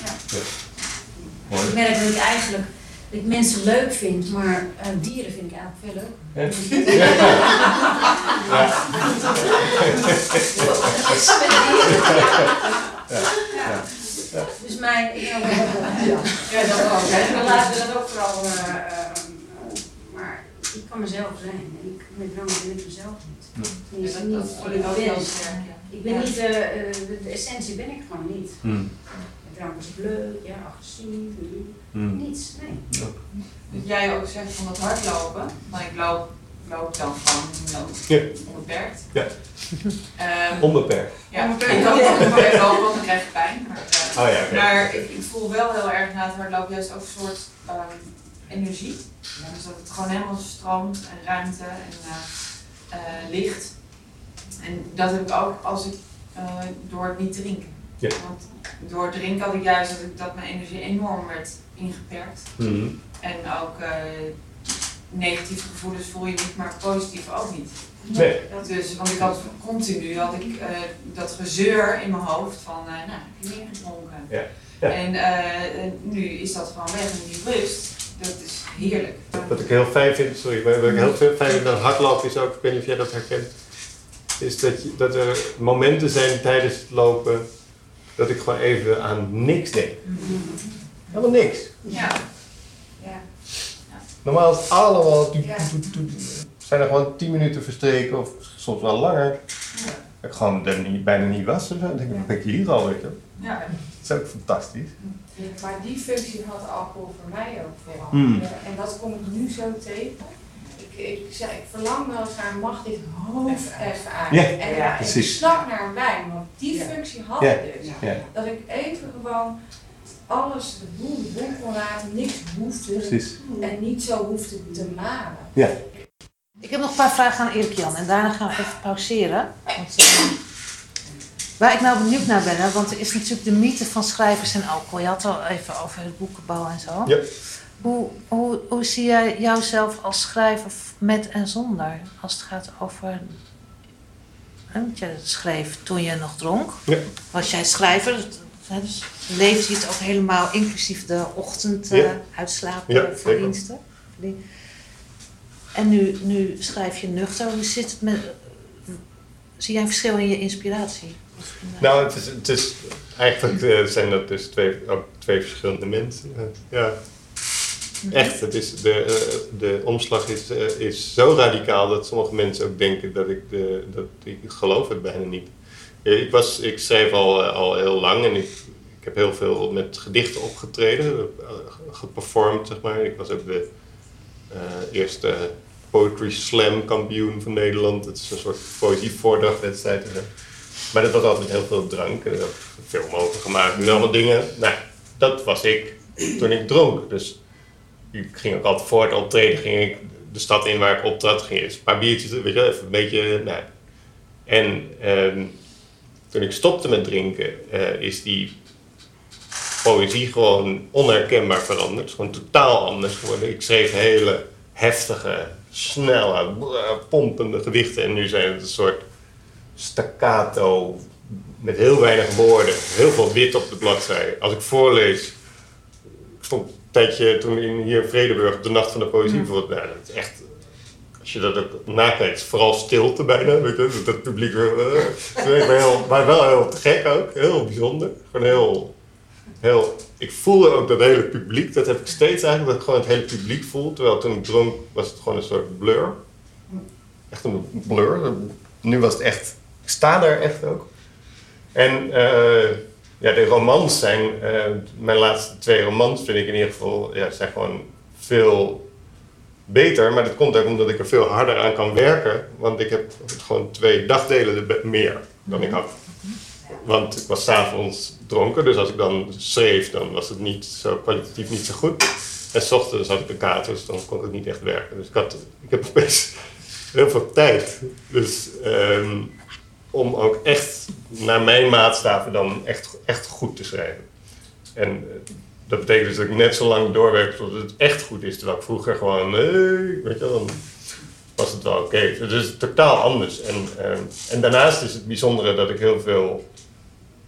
Ja. Ja. Ik merk dat ik eigenlijk dat ik mensen leuk vind, maar eh, dieren vind ik eigenlijk veel leuk. Ja. Ja. Ja. Dus mijn, ja. ja, dat ook. hè. Dan laten we dat ook vooral, eh, eh, maar ik kan mezelf zijn. En ik, met drank ben ik mezelf niet. Tenminste, dat- niet dat voel ik ben. ja. Ik ben Ja. niet, eh, eh, de, de essentie ben ik gewoon niet. Hmm. Drank is ik leuk, ja, agressief, Hmm. niets, nee. Dat jij ook zegt van het hardlopen, maar ik loop, loop dan gewoon no, Ja. onbeperkt. Ja. Ehm, Onbeperkt. ja, ik kan ook onbeperkt lopen, want dan krijg je pijn. Maar, eh, Oh ja, maar ik, ik voel wel heel erg na het hardlopen juist ook een soort ehm, energie. Dus dat het gewoon helemaal stroomt en ruimte en eh, eh, licht. En dat heb ik ook als ik, uh, door het niet drinken. Ja. Want door drinken had ik juist dat, ik, dat mijn energie enorm werd ingeperkt. Mhm. En ook uh, negatieve gevoelens voel je niet, maar positief ook niet. Nee. Dus, want ik had continu had ik, uh, dat gezeur in mijn hoofd van, nou, ik heb meer gedronken. Ja. Ja. En uh, nu is dat gewoon weg en die rust, dat is heerlijk. Wat ik heel fijn vind, sorry, wat ik heel fijn vind aan hardlopen is ook, ik weet niet of jij dat herkent, is dat, je, dat er momenten zijn tijdens het lopen dat ik gewoon even aan niks denk. Helemaal niks. Ja. ja. Normaal is het allemaal, zijn er gewoon 10 minuten verstreken of soms wel langer. Dat ik gewoon er niet, bijna niet was. Dan denk ik, ben ik hier al, weet je. Ja. Dat is ook fantastisch. Maar die functie had alcohol voor mij ook vooral. Mm. Ja, en dat kom ik nu zo tegen. Ik, zei, ik verlang wel eens naar, mag dit hoofd even uit? Ja, en ja, ik snap naar een wijn, want die functie had ik dus. Dat ik even gewoon alles de boel de boel kon laten, niks hoefde Precies. en niet zo hoefde te malen. Ja. Ik heb nog een paar vragen aan Erik Jan en daarna gaan we even pauzeren. Want, uh, waar ik nou benieuwd naar ben, hè, want er is natuurlijk de mythe van schrijvers en alcohol. Je had het al even over het boekenbouw en zo. Ja. Hoe, hoe, hoe zie jij jouzelf als schrijver met en zonder? Als het gaat over. Want je schreef toen je nog dronk. Ja. Was jij schrijver? Dus leefde je het ook helemaal inclusief de ochtend uh, Ja. uitslapen, Ja, verdiensten? En nu, nu schrijf je nuchter. Hoe zit het met. Zie jij een verschil in je inspiratie? Nou, het is, het is eigenlijk uh, zijn dat dus twee, ook twee verschillende mensen. Uh, ja. Echt, het is de, uh, de omslag is, is zo radicaal dat sommige mensen ook denken dat ik, de, dat ik geloof het bijna niet. Ik, was, ik schreef al, al heel lang en ik, ik heb heel veel met gedichten opgetreden, geperformed zeg maar. Ik was ook de eerste Poetry Slam kampioen van Nederland. Het is een soort poëzievoordrachtwedstrijd. Maar dat was altijd heel veel drank. Veel mogen gemaakt en allemaal dingen. Nou, dat was ik toen ik dronk. Dus ik ging ook altijd voor het optreden. Ging ik de stad in waar ik optrad. Ging eerst een paar biertjes, weet je, even een beetje. Nou. En um, toen ik stopte met drinken, uh, is die poëzie gewoon onherkenbaar veranderd. Gewoon totaal anders geworden. Ik schreef hele heftige, snelle, pompende gedichten. En nu zijn het een soort staccato met heel weinig woorden, heel veel wit op de bladzij. Als ik voorlees, ik stond tijdje toen in hier in Vredeburg op de Nacht van de Poëzie bijvoorbeeld, nou, dat is echt, als je dat ook nakijkt, is vooral stilte bijna, weet je, dat publiek uh, heel, maar wel heel te gek ook, heel bijzonder, gewoon heel, heel, ik voelde ook dat hele publiek, dat heb ik steeds eigenlijk, dat ik gewoon het hele publiek voel, terwijl toen ik dronk was het gewoon een soort blur, echt een blur, nu was het echt, ik sta daar echt ook. En uh, ja, de romans zijn, uh, mijn laatste twee romans vind ik in ieder geval, ja, zijn gewoon veel beter. Maar dat komt ook omdat ik er veel harder aan kan werken. Want ik heb gewoon twee dagdelen meer dan ik had. Want ik was s'avonds dronken, dus als ik dan schreef, dan was het niet zo kwalitatief niet zo goed. En s ochtends had ik een kater, dus dan kon ik het niet echt werken. Dus ik, ik heb opeens heel veel tijd. Dus um, om ook echt naar mijn maatstaven dan echt, echt goed te schrijven. En dat betekent dus dat ik net zo lang doorwerk tot het echt goed is. Terwijl ik vroeger gewoon, nee, weet je wel, dan was het wel oké. Okay. Dus het is totaal anders. En, uh, en daarnaast is het bijzondere dat ik heel veel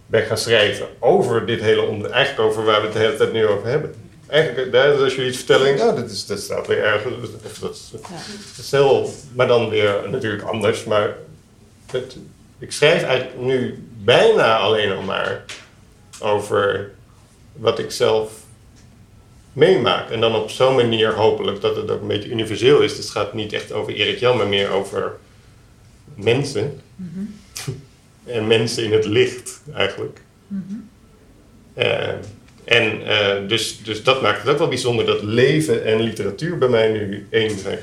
ben gaan schrijven over dit hele onderwerp. Eigenlijk over waar we het de hele tijd nu over hebben. Eigenlijk, dus als je iets vertelt, denk oh, dat, is, dat staat weer ergens. Of dat, is, ja. dat is heel, maar dan weer natuurlijk anders. Maar het, ik schrijf eigenlijk nu bijna alleen nog maar over wat ik zelf meemaak. En dan op zo'n manier hopelijk dat het ook een beetje universeel is. Dus het gaat niet echt over Erik Jan, maar meer over mensen. Mm -hmm. en mensen in het licht eigenlijk. Mm -hmm. uh, en uh, dus, dus dat maakt het ook wel bijzonder dat leven en literatuur bij mij nu één zijn.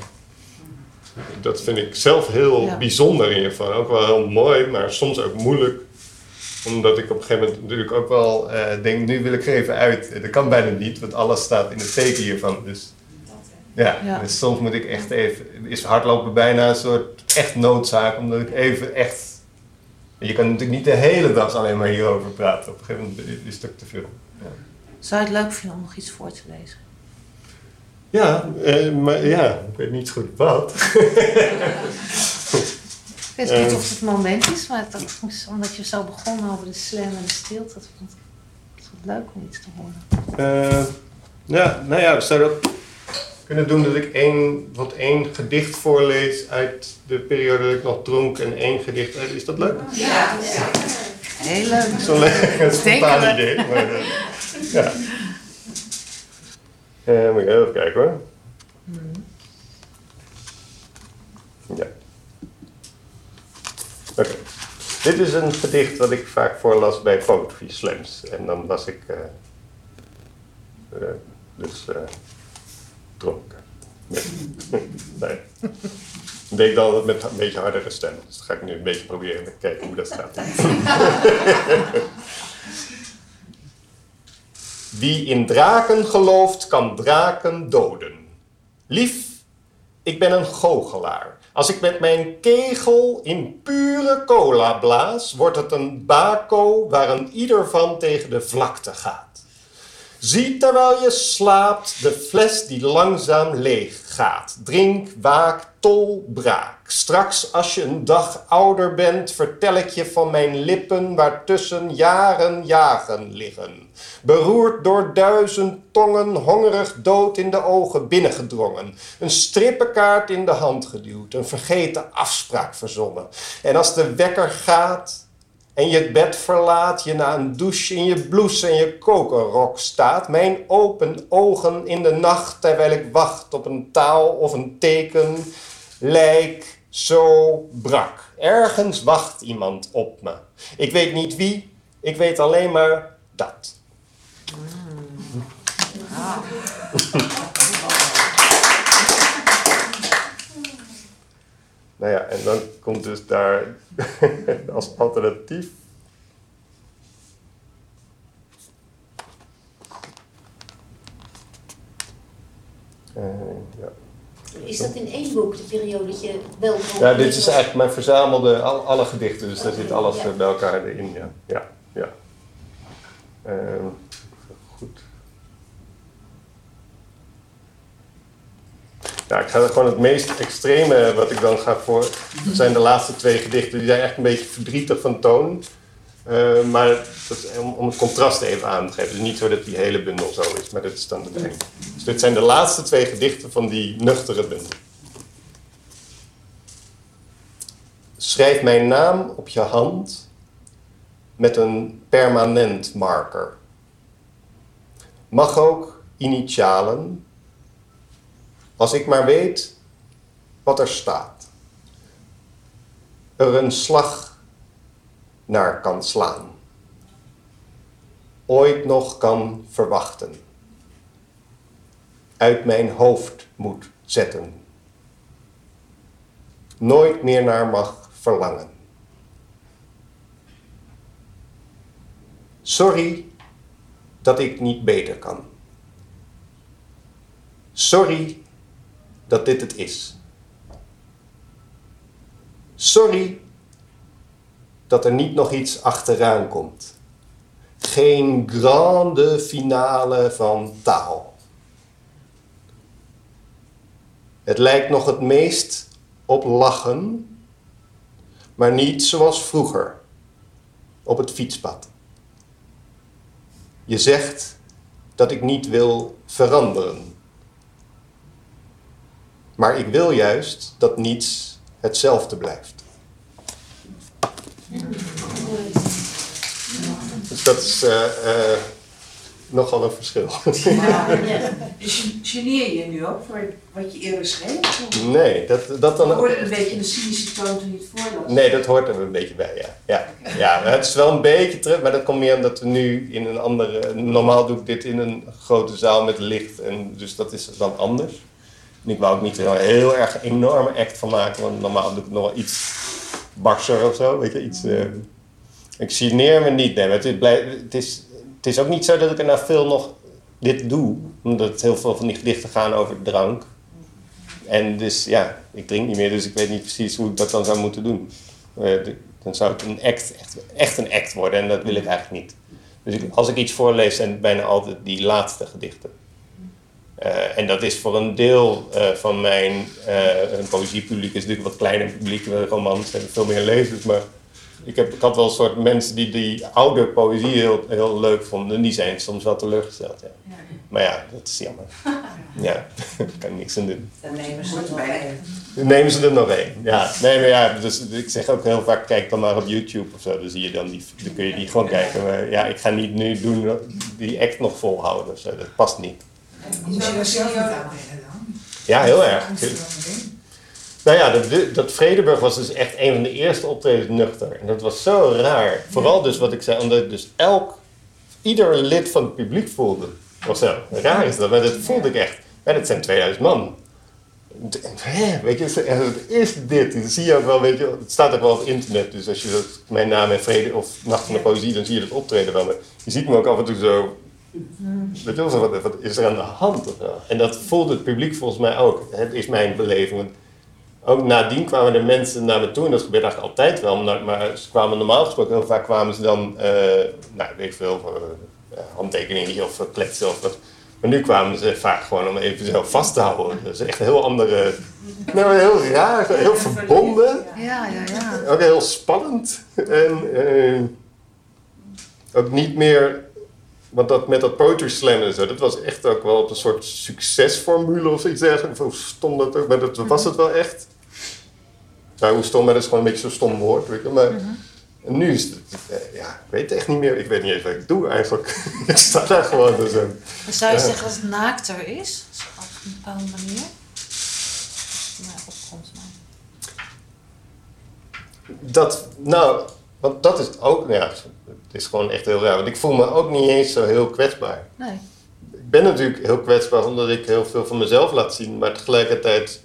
Dat vind ik zelf heel ja. bijzonder in ieder geval. Ook wel heel mooi, maar soms ook moeilijk. Omdat ik op een gegeven moment natuurlijk ook wel uh, denk, nu wil ik er even uit. Dat kan bijna niet, want alles staat in het teken hiervan. Dus, ja, ja. dus soms moet ik echt even... Is hardlopen bijna een soort echt noodzaak, omdat ik even echt Je kan natuurlijk niet de hele dag alleen maar hierover praten. Op een gegeven moment is het ook te veel. Ja. Zou je het leuk vinden om nog iets voor te lezen? Ja, eh, maar ja, ik weet niet goed wat. Ik weet niet of het moment is, maar dat, omdat je zo begonnen over de slam en de stilte, dat vond ik het leuk om iets te horen. Uh, ja, nou ja, we zouden ook kunnen doen dat ik één, wat één gedicht voorlees uit de periode dat ik nog dronk en één gedicht uit. Is dat leuk? Ja, ja. heel leuk. Zo'n leuk, spontaan idee. Maar, uh, ja. Uh, moet ik even kijken hoor. Hmm. Ja. Oké. Dit is een gedicht wat ik vaak voorlas bij poetry slams. En dan was ik uh, uh, dus uh, dronken. Nee. nee. Ik deed dan met een beetje hardere stem. Dus dat ga ik nu een beetje proberen te kijken hoe dat gaat. Wie in draken gelooft, kan draken doden. Lief, ik ben een goochelaar. Als ik met mijn kegel in pure cola blaas, wordt het een bako waarin ieder van tegen de vlakte gaat. Zie terwijl je slaapt de fles die langzaam leeg gaat. Drink, waak, tol, braak. Straks als je een dag ouder bent, vertel ik je van mijn lippen waartussen jaren jagen liggen. Beroerd door duizend tongen, hongerig dood in de ogen binnengedrongen. Een strippenkaart in de hand geduwd, een vergeten afspraak verzonnen. En als de wekker gaat, en je het bed verlaat, je na een douche in je blouse en je kokerrok staat, mijn open ogen in de nacht terwijl ik wacht op een taal of een teken, lijk zo brak. Ergens wacht iemand op me. Ik weet niet wie, ik weet alleen maar dat. Mm. Nou ja, en dan komt dus daar als alternatief. Uh, ja. Is dat in één boek, de periode dat je wel... Ja, dit is eigenlijk mijn verzamelde, al, alle gedichten, dus daar zit alles ja. bij elkaar in. Ja, ja. ja. Uh, goed. Ja, ik ga gewoon het meest extreme wat ik dan ga voor. Dat zijn de laatste twee gedichten. Die zijn echt een beetje verdrietig van toon. Uh, maar dat is om, het contrast even aan te geven. Dus niet zo dat die hele bundel zo is, maar dit is dan de lijn. Dus dit zijn de laatste twee gedichten van die nuchtere bundel. Schrijf mijn naam op je hand met een permanent marker. Mag ook initialen als ik maar weet wat er staat. Er een slag naar kan slaan. Ooit nog kan verwachten. Uit mijn hoofd moet zetten. Nooit meer naar mag verlangen. Sorry dat ik niet beter kan. Sorry dat dit het is. Sorry dat er niet nog iets achteraan komt. Geen grande finale van taal. Het lijkt nog het meest op lachen, maar niet zoals vroeger op het fietspad. Je zegt dat ik niet wil veranderen. Maar ik wil juist dat niets hetzelfde blijft. Dus dat is uh, uh, nogal een verschil. Ja, Dus geneer je nu ook voor wat je eerder schreef? Nee, dat, dat dan... Hoort een beetje de cynische toon toen je het voorlas? Nee, dat hoort er een beetje bij, ja. Ja, ja het is wel een beetje terug, maar dat komt meer omdat we nu in een andere... Normaal doe ik dit in een grote zaal met licht, en dus dat is dan anders. Ik wou ook niet er heel erg een enorme act van maken, want normaal doe ik nog wel iets barser of zo. Weet je, iets, uh, ik neer me niet. Nee, het, is, het, is, het is ook niet zo dat ik er nou veel nog dit doe, omdat heel veel van die gedichten gaan over drank. En dus ja, ik drink niet meer, dus ik weet niet precies hoe ik dat dan zou moeten doen. Uh, Dan zou het een act, echt, echt een act worden en dat wil ik eigenlijk niet. Dus als ik iets voorlees, zijn het bijna altijd die laatste gedichten. Uh, en dat is voor een deel uh, van mijn uh, een poëziepubliek, is natuurlijk wat kleiner publiek, romans hebben veel meer lezers, maar ik, heb, ik had wel een soort mensen die die oude poëzie heel, heel leuk vonden. Die zijn soms wel teleurgesteld. Ja. ja. Maar ja, dat is jammer. Ja, daar kan ik niks aan doen. Dan nemen ze er nog één. Dan nemen ze er nog één. Ja, nee, maar ja, dus ik zeg ook heel vaak, kijk dan maar op YouTube of zo. Dan zie je dan die, dan kun je die gewoon kijken. Maar ja, ik ga niet nu doen die act nog volhouden of zo. Dat past niet. Moet je er zelf niet aan dan? Ja, heel erg. Nou ja, dat, dat Vredeburg was dus echt een van de eerste optredens nuchter. En dat was zo raar. Vooral dus wat ik zei, omdat ik dus elk, ieder lid van het publiek voelde. Of zo. Raar is dat, maar dat voelde ik echt. En het zijn 2000 man. Hè, weet je, het is dit. Dat zie je ook wel, weet je, het staat ook wel op internet. Dus als je mijn naam en vrede of Nacht van de Poëzie, dan zie je dat optreden wel. Maar je ziet me ook af en toe zo Weet je wel, wat, wat is er aan de hand? En dat voelde het publiek volgens mij ook. Het is mijn beleving ook nadien kwamen er mensen naar me toe, en dat gebeurt eigenlijk altijd wel, maar, ze kwamen normaal gesproken, heel vaak kwamen ze dan, uh, nou, weet ik veel, uh, handtekeningen of kletsen of wat. Maar nu kwamen ze vaak gewoon om even zo vast te houden. Dat is echt een heel andere, nou, heel raar, heel verbonden. Ja, ja, ja. Ook heel spannend. En uh, ook niet meer want dat, met dat poetry slam en zo, dat was echt ook wel een soort succesformule of iets dergelijks. Hoe stom dat ook, maar dat was het wel echt. Nou, hoe stom, maar dat is gewoon een beetje zo'n stom woord, weet je. Maar mhm. nu is het, eh, ja, ik weet echt niet meer. Ik weet niet eens wat ik doe eigenlijk. ik sta daar gewoon dus. Zou je zeggen dat het naakter is? Op een bepaalde manier? Ja, maar. Dat, nou, want dat is ook, ja, het is gewoon echt heel raar. Want ik voel me ook niet eens zo heel kwetsbaar. Nee. Ik ben natuurlijk heel kwetsbaar omdat ik heel veel van mezelf laat zien, maar tegelijkertijd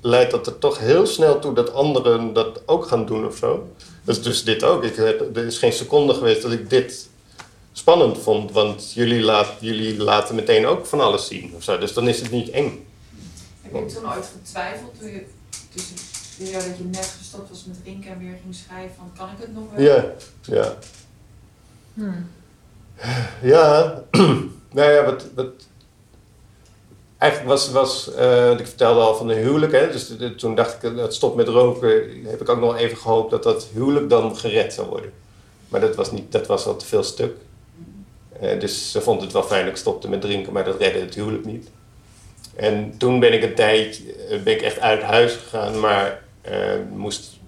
leidt dat er toch heel snel toe dat anderen dat ook gaan doen of zo. Dus, dus dit ook. Ik heb, er is geen seconde geweest dat ik dit spannend vond, want jullie, laat, jullie laten meteen ook van alles zien of zo. Dus dan is het niet eng. Heb je toen ooit getwijfeld toen je tussen dat je net gestopt was met drinken en weer ging schrijven van kan ik het nog wel? Ja, ja. Hmm. Ja, nou ja, wat, wat, eigenlijk was, was uh, ik vertelde al van een huwelijk, hè, dus toen dacht ik, dat stop met roken, heb ik ook nog even gehoopt dat dat huwelijk dan gered zou worden. Maar dat was, niet, dat was al te veel stuk. Uh, dus ze vond het wel fijn dat ik stopte met drinken, maar dat redde het huwelijk niet. En toen ben ik een tijd, eh, ben ik echt uit huis gegaan, maar uh, moest,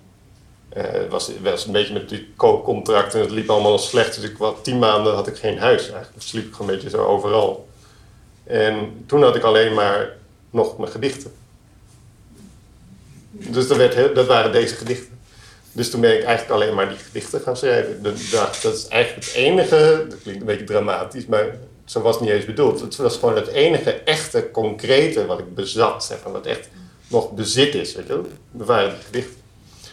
uh, was, was een beetje met die koopcontract en het liep allemaal slecht. Dus ik tien maanden had ik geen huis eigenlijk. Dus sliep ik gewoon een beetje zo overal. En toen had ik alleen maar nog mijn gedichten. Dus dat, werd dat waren deze gedichten. Dus toen ben ik eigenlijk alleen maar die gedichten gaan schrijven. Dat, is eigenlijk het enige, dat klinkt een beetje dramatisch, maar zo was het niet eens bedoeld. Het was gewoon het enige echte, concrete wat ik bezat. Zeg wat echt nog bezit is. Weet je wel? Die gedichten.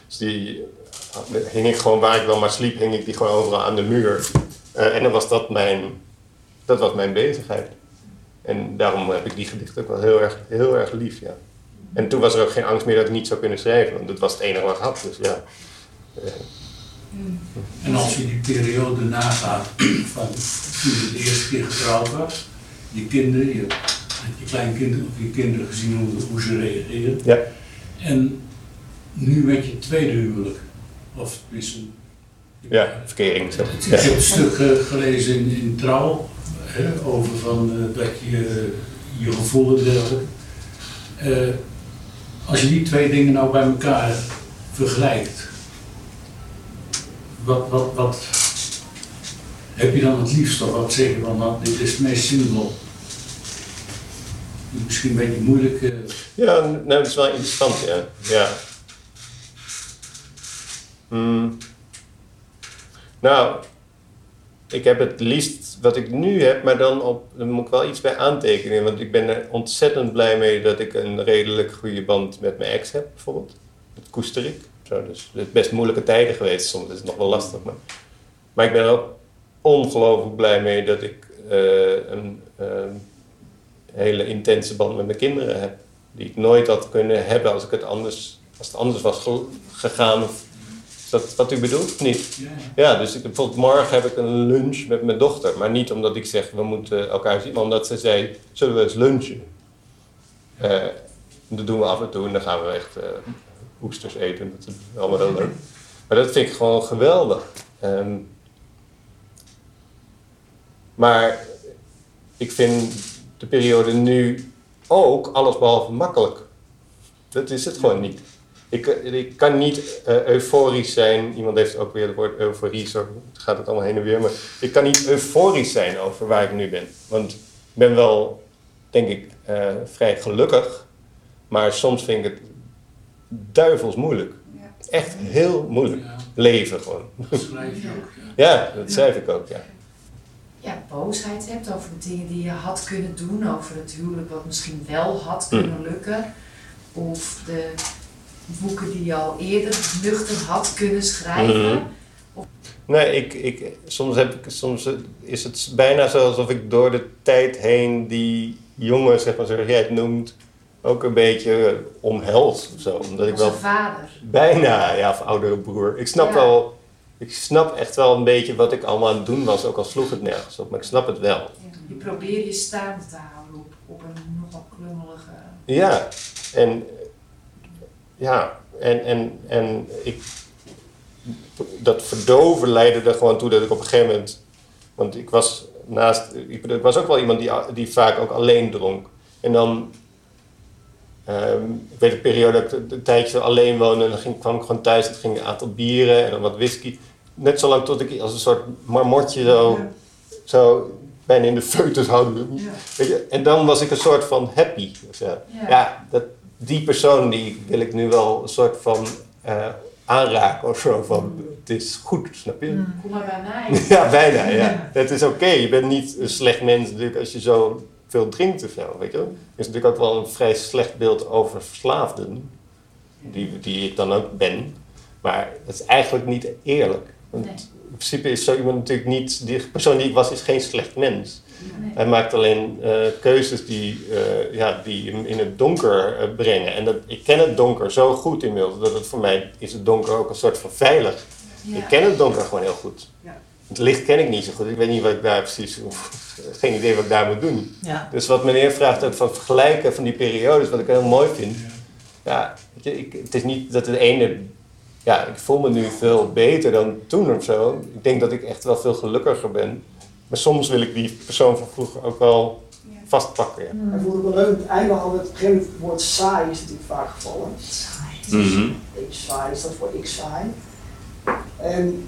Dus die hing ik gewoon waar ik wel maar sliep, hing ik die gewoon overal aan de muur. Uh, en dan was dat mijn, dat was mijn bezigheid. En daarom heb ik die gedichten ook wel heel erg, heel erg lief, ja. En toen was er ook geen angst meer dat ik niet zou kunnen schrijven, want dat was het enige wat ik had. Dus ja. En als je die periode nagaat van toen je de eerste keer getrouwd was, je kinderen, je, je kleinkinderen of je kinderen gezien hoe, hoe ze reageren. Ja. En nu met je tweede huwelijk, of tenminste... Ja, verkering. Ik heb een stuk uh, gelezen in, in Trouw, hè, over van, uh, dat je je gevoel en dergelijke. Uh, als je die twee dingen nou bij elkaar vergelijkt, wat, wat, wat heb je dan het liefst of wat zeg je dan, nou, dit is het meest zinvol? Misschien een beetje moeilijk. Uh... Ja, nou, dat is wel interessant, ja. ja. Hmm. Nou, ik heb het liefst wat ik nu heb, maar dan, op, dan moet ik wel iets bij aantekenen. Want ik ben er ontzettend blij mee dat ik een redelijk goede band met mijn ex heb, bijvoorbeeld. Dat koester ik. Dus het is best moeilijke tijden geweest, soms is het nog wel lastig. Maar, maar ik ben er ook ongelooflijk blij mee dat ik uh, een hele intense band met mijn kinderen heb. Die ik nooit had kunnen hebben als, ik het anders, als het anders was gegaan. Is dat wat u bedoelt? Niet? Ja. ja, dus ik, bijvoorbeeld morgen heb ik een lunch met mijn dochter. Maar niet omdat ik zeg, we moeten elkaar zien. Maar omdat ze zei, zullen we eens lunchen? Uh, dat doen we af en toe en dan gaan we echt uh, oesters eten. Dat is allemaal heel leuk. Maar dat vind ik gewoon geweldig. Um, maar ik vind de periode nu ook allesbehalve makkelijk. Dat is het gewoon niet. Ik, ik kan niet uh, euforisch zijn. Iemand heeft ook weer het woord euforie, zo gaat het allemaal heen en weer. Maar ik kan niet euforisch zijn over waar ik nu ben. Want ik ben wel, denk ik, uh, vrij gelukkig. Maar soms vind ik het duivels moeilijk. Ja. Echt heel moeilijk. Ja. Leven gewoon. Dat schrijf je ook. Ja, ja dat schrijf ik ook, ja ja, boosheid hebt over de dingen die je had kunnen doen, over het huwelijk wat misschien wel had kunnen mm. lukken, of de boeken die je al eerder nuchter had kunnen schrijven. Mm-hmm. Nee, ik, ik, soms, heb ik, soms is het bijna zo alsof ik door de tijd heen die jongen, zeg maar, zoals jij het noemt, ook een beetje omhels. Of zo, omdat ik wel, vader. Bijna, ja, of oudere broer. Ik snap wel ik snap echt wel een beetje wat ik allemaal aan het doen was, ook al sloeg het nergens op, maar ik snap het wel. je probeert je staande te houden op, op een nogal klungelige... Ja, en, ja, en, en, en ik, dat verdoven leidde er gewoon toe dat ik op een gegeven moment, want ik was naast, ik, was ook wel iemand die, die vaak ook alleen dronk. En dan Um, ik weet een periode dat ik een tijdje alleen woonde en dan ging, kwam ik gewoon thuis. Het ging een aantal bieren en dan wat whisky. Net zolang tot ik als een soort marmotje zo, zo bijna in de foetus houden. Weet je? En dan was ik een soort van happy. Dus ja, ja. dat, die persoon die wil ik nu wel een soort van uh, aanraken of zo. Van, het is goed, snap je? Mm. Kom maar bij mij. ja, bijna. Ja. Het is oké. Je bent niet een slecht mens natuurlijk als je zo veel drinkt of zo, weet je wel. Er is natuurlijk ook wel een vrij slecht beeld over verslaafden, die, die ik dan ook ben. Maar dat is eigenlijk niet eerlijk. Want in principe is zo iemand natuurlijk niet, die persoon die ik was, is geen slecht mens. Hij maakt alleen uh, keuzes die, uh, ja, die hem in het donker uh, brengen. En dat, ik ken het donker zo goed inmiddels, dat het voor mij is het donker ook een soort van veilig. Ja. Ik ken het donker gewoon heel goed. Ja. Het licht ken ik niet zo goed. Ik weet niet wat ik daar precies, geen idee wat ik daar moet doen. Ja. Dus wat meneer vraagt ook van vergelijken van die periodes, wat ik heel mooi vind. Ja, je, ik, het is niet dat het ene, ja, ik voel me nu veel beter dan toen of zo. Ik denk dat ik echt wel veel gelukkiger ben. Maar soms wil ik die persoon van vroeger ook wel vastpakken. Ja. Mm. Ik vond het wel leuk, het einde hadden het, het woord saai is natuurlijk vaak gevallen. Saai. Mm -hmm. saai is dat voor ik saai. En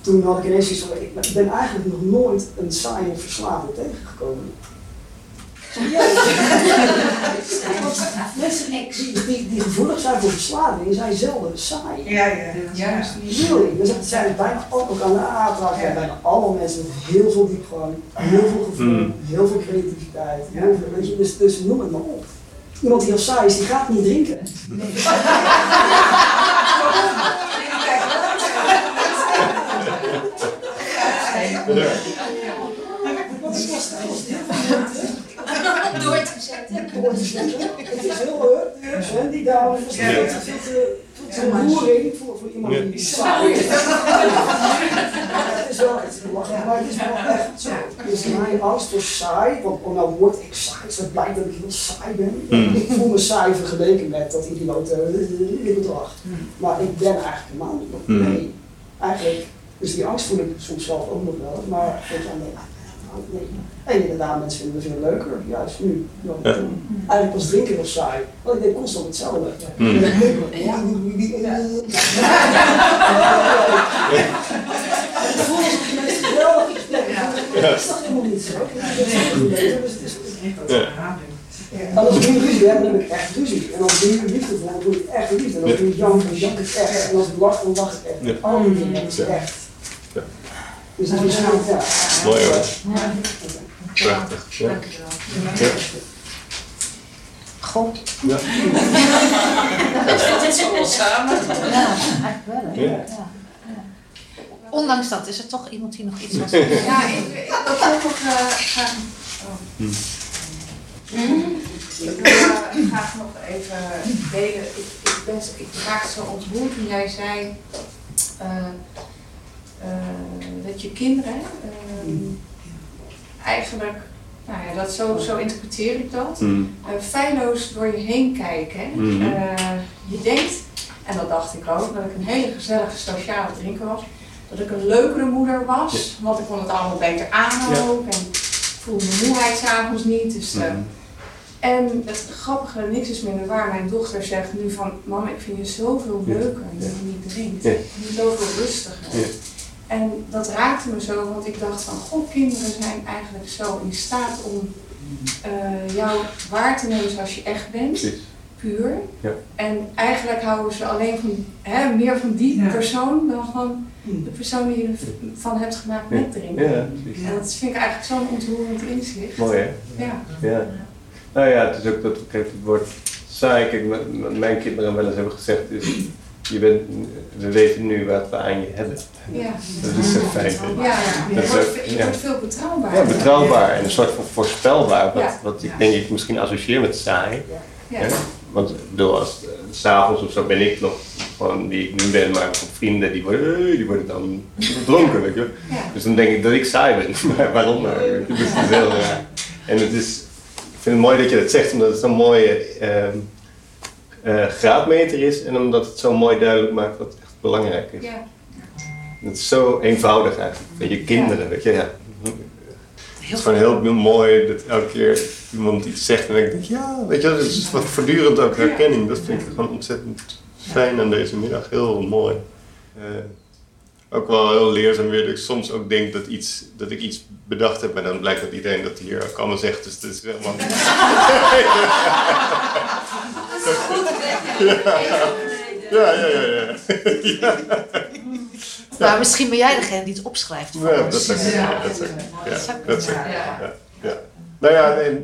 toen had ik ineens iets van, ik ben eigenlijk nog nooit een saaie verslaving tegengekomen. Mensen die, die, die gevoelig zijn voor verslaving zijn zelden saai. Ja, ja, ja. Really. Dus het zijn bijna ook aan de aanvraag. Ja. Bijna alle mensen met heel veel diepgang, heel veel gevoel, mm. heel veel creativiteit. Heel veel, weet je, dus, dus noem het maar op. Iemand die heel saai is, die gaat niet drinken. Nee. Het is heel leuk. En die dame was veel te roering voor, voor iemand die saai is. Het is wel, het is lachen, maar het is wel echt zo. Dus mijn angst voor saai, want oh, nou word ik saai, het blijkt dat ik heel saai ben. Ik voel me saai vergeleken met dat idioot gedrag. Maar ik ben eigenlijk helemaal niet. Nee, eigenlijk dus die angst voel ik soms zelf ook nog wel, maar ik denk, nee. En inderdaad, mensen vinden het veel leuker, juist nu. Ja. Eigenlijk was drinken was saai, want ik deed constant hetzelfde. Mm. Ja. Ja. Het voelde zich mensen geweldig Dat is toch helemaal niet zo. Dus het is echt en als ik nu ruzie heb, dan heb ik echt ruzie. En als ik nu liefde voel, dan doe ik echt liefde. En als ik nu jank, dan jank ik echt. En als ik lach, dan lach ik echt. Al die dingen, is echt. Dus dat is wel, ja. Mooi hoor. Prachtig. Ja. Ja. God. Ja. Het is wel samen. Ja, eigenlijk wel. Ja. Ja. Ondanks dat is er toch iemand die nog iets wil zeggen. Ja, ik, ik wil ook nog uh, graag. Oh. Hm. Ik wil uh, graag nog even delen. Ik, ik, ben, ik raakte zo ontroerd toen jij zei eh, eh, dat je kinderen ehm, eigenlijk, nou ja, dat zo, zo interpreteer ik dat, Mm. eh, feilloos door je heen kijken. Mhm. Eh, je denkt, en dat dacht ik ook, dat ik een hele gezellige sociale drinker was. Dat ik een leukere moeder was, want ik kon het allemaal beter aan Ja. ook. En ik voelde mijn moeheid s'avonds niet. Dus, eh, Mhm. en het grappige, niks is minder waar. Mijn dochter zegt nu van, mama, ik vind je zoveel Ja. leuker nu je niet drinkt. Ja. Je bent zoveel rustiger. Ja. En dat raakte me zo, want ik dacht van, god, kinderen zijn eigenlijk zo in staat om eh, jou waar te nemen zoals je echt bent. Precies. Puur. Ja. En eigenlijk houden ze alleen van, hè, meer van die Ja. persoon dan van de persoon die je ervan hebt gemaakt met drinken. Ja, precies. En dat vind ik eigenlijk zo'n ontroerend inzicht. Mooi hè? Ja. Ja. Nou ja, het is ook dat, kijk, het woord saai, kijk, mijn kinderen wel eens hebben gezegd, is, je bent, we weten nu wat we aan je hebben. Ja. Dat is een feit. Ja, Dat je, is wordt, ook- je ja. wordt veel betrouwbaar. Ja, betrouwbaar en een soort van voorspelbaar, wat, wat ik denk ik misschien associeer met saai. Ja. Want bedoel, als eh, s'avonds of zo ben ik nog gewoon die ik nu ben, maar vrienden die worden, hey, die worden dan dronken, weet je. Dus dan denk ik dat ik saai ben. Maar waarom nou? Dus het is heel raar. En het is, ik vind het mooi dat je dat zegt, omdat het zo'n mooie ehm, eh, graadmeter is en omdat het zo mooi duidelijk maakt wat echt belangrijk is. Ja. Het is zo eenvoudig eigenlijk. Weet je, kinderen, weet je, ja. Het is gewoon heel mooi dat elke keer iemand iets zegt en ik denk, ja, weet je, het is wat voortdurend ook herkenning. Dat vind ik gewoon ontzettend fijn aan deze middag. Heel mooi. Eh, ook wel heel leerzaam weer dat ik soms ook denk dat, iets, dat ik iets bedacht heb, maar dan blijkt dat iedereen dat hier ook allemaal zegt. Dus het is helemaal... Ja, ja, ja, ja. ja. Maar misschien ben jij degene die het opschrijft. voor Ja, ons. dat ja, dat ja, Dat kunnen. ja, ja. Nou ja, nee,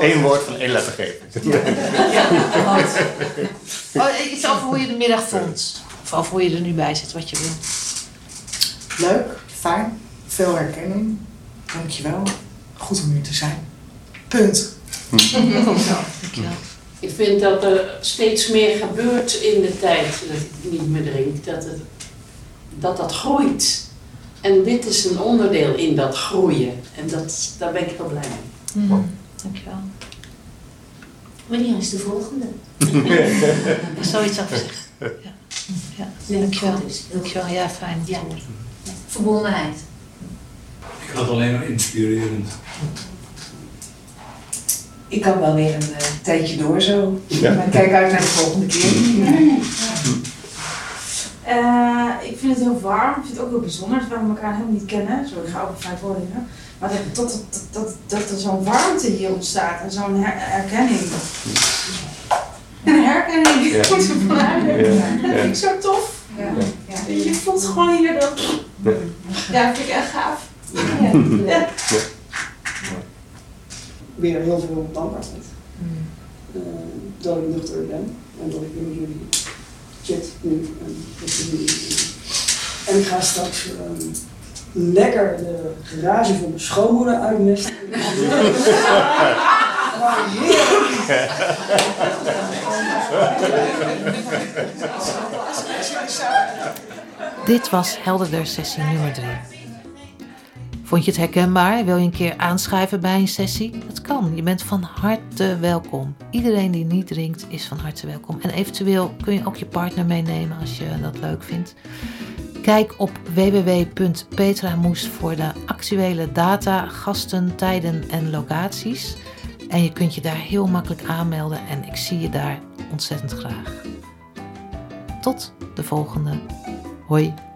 één woord van één letter geven. Oh, iets over hoe je de middag vond. Of over hoe je er nu bij zit, wat je wil. Leuk, fijn, veel herkenning. Dankjewel. Goed om hier te zijn. Punt. Dankjewel. Ik vind dat er steeds meer gebeurt in de tijd dat ik niet meer drink. Dat het, dat, dat groeit. En dit is een onderdeel in dat groeien. En dat, daar ben ik heel blij mee. Mm, dankjewel. Wanneer is de volgende? Zoiets over zeggen. Ja. Ja. Dankjewel. Dankjewel. Ja, fijn. Ja. Verbondenheid. Ik had alleen maar inspirerend. Ik kan wel weer een eh, tijdje door zo. Ja. Maar ik kijk uit naar de volgende keer. Eh, ik vind het heel warm. Ik vind het ook heel bijzonder dat we elkaar helemaal niet kennen. Zo, ik ga ook vaak worden. Maar dat, dat, dat, dat, dat er zo'n warmte hier ontstaat en zo'n her- herkenning. Een herkenning. Ja. Ervan huilen. Ja, Dat vind ik zo tof. Ja. Ja. Je voelt gewoon hier dat. Ja. Ja, dat vind ik echt gaaf. Ja. Weer heel veel dankbaarheid. Eh, dat ik nuchter ben en dat ik met jullie chat nu. En, dat jullie, en ik ga straks ehm, lekker de garage van mijn schoonmoeder uitmesten. Dit was Helderder sessie nummer 3. Vond je het herkenbaar? Wil je een keer aanschrijven bij een sessie? Dat kan. Je bent van harte welkom. Iedereen die niet drinkt is van harte welkom. En eventueel kun je ook je partner meenemen als je dat leuk vindt. Kijk op www.petramoes voor de actuele data, gasten, tijden en locaties. En je kunt je daar heel makkelijk aanmelden en ik zie je daar ontzettend graag. Tot de volgende. Hoi.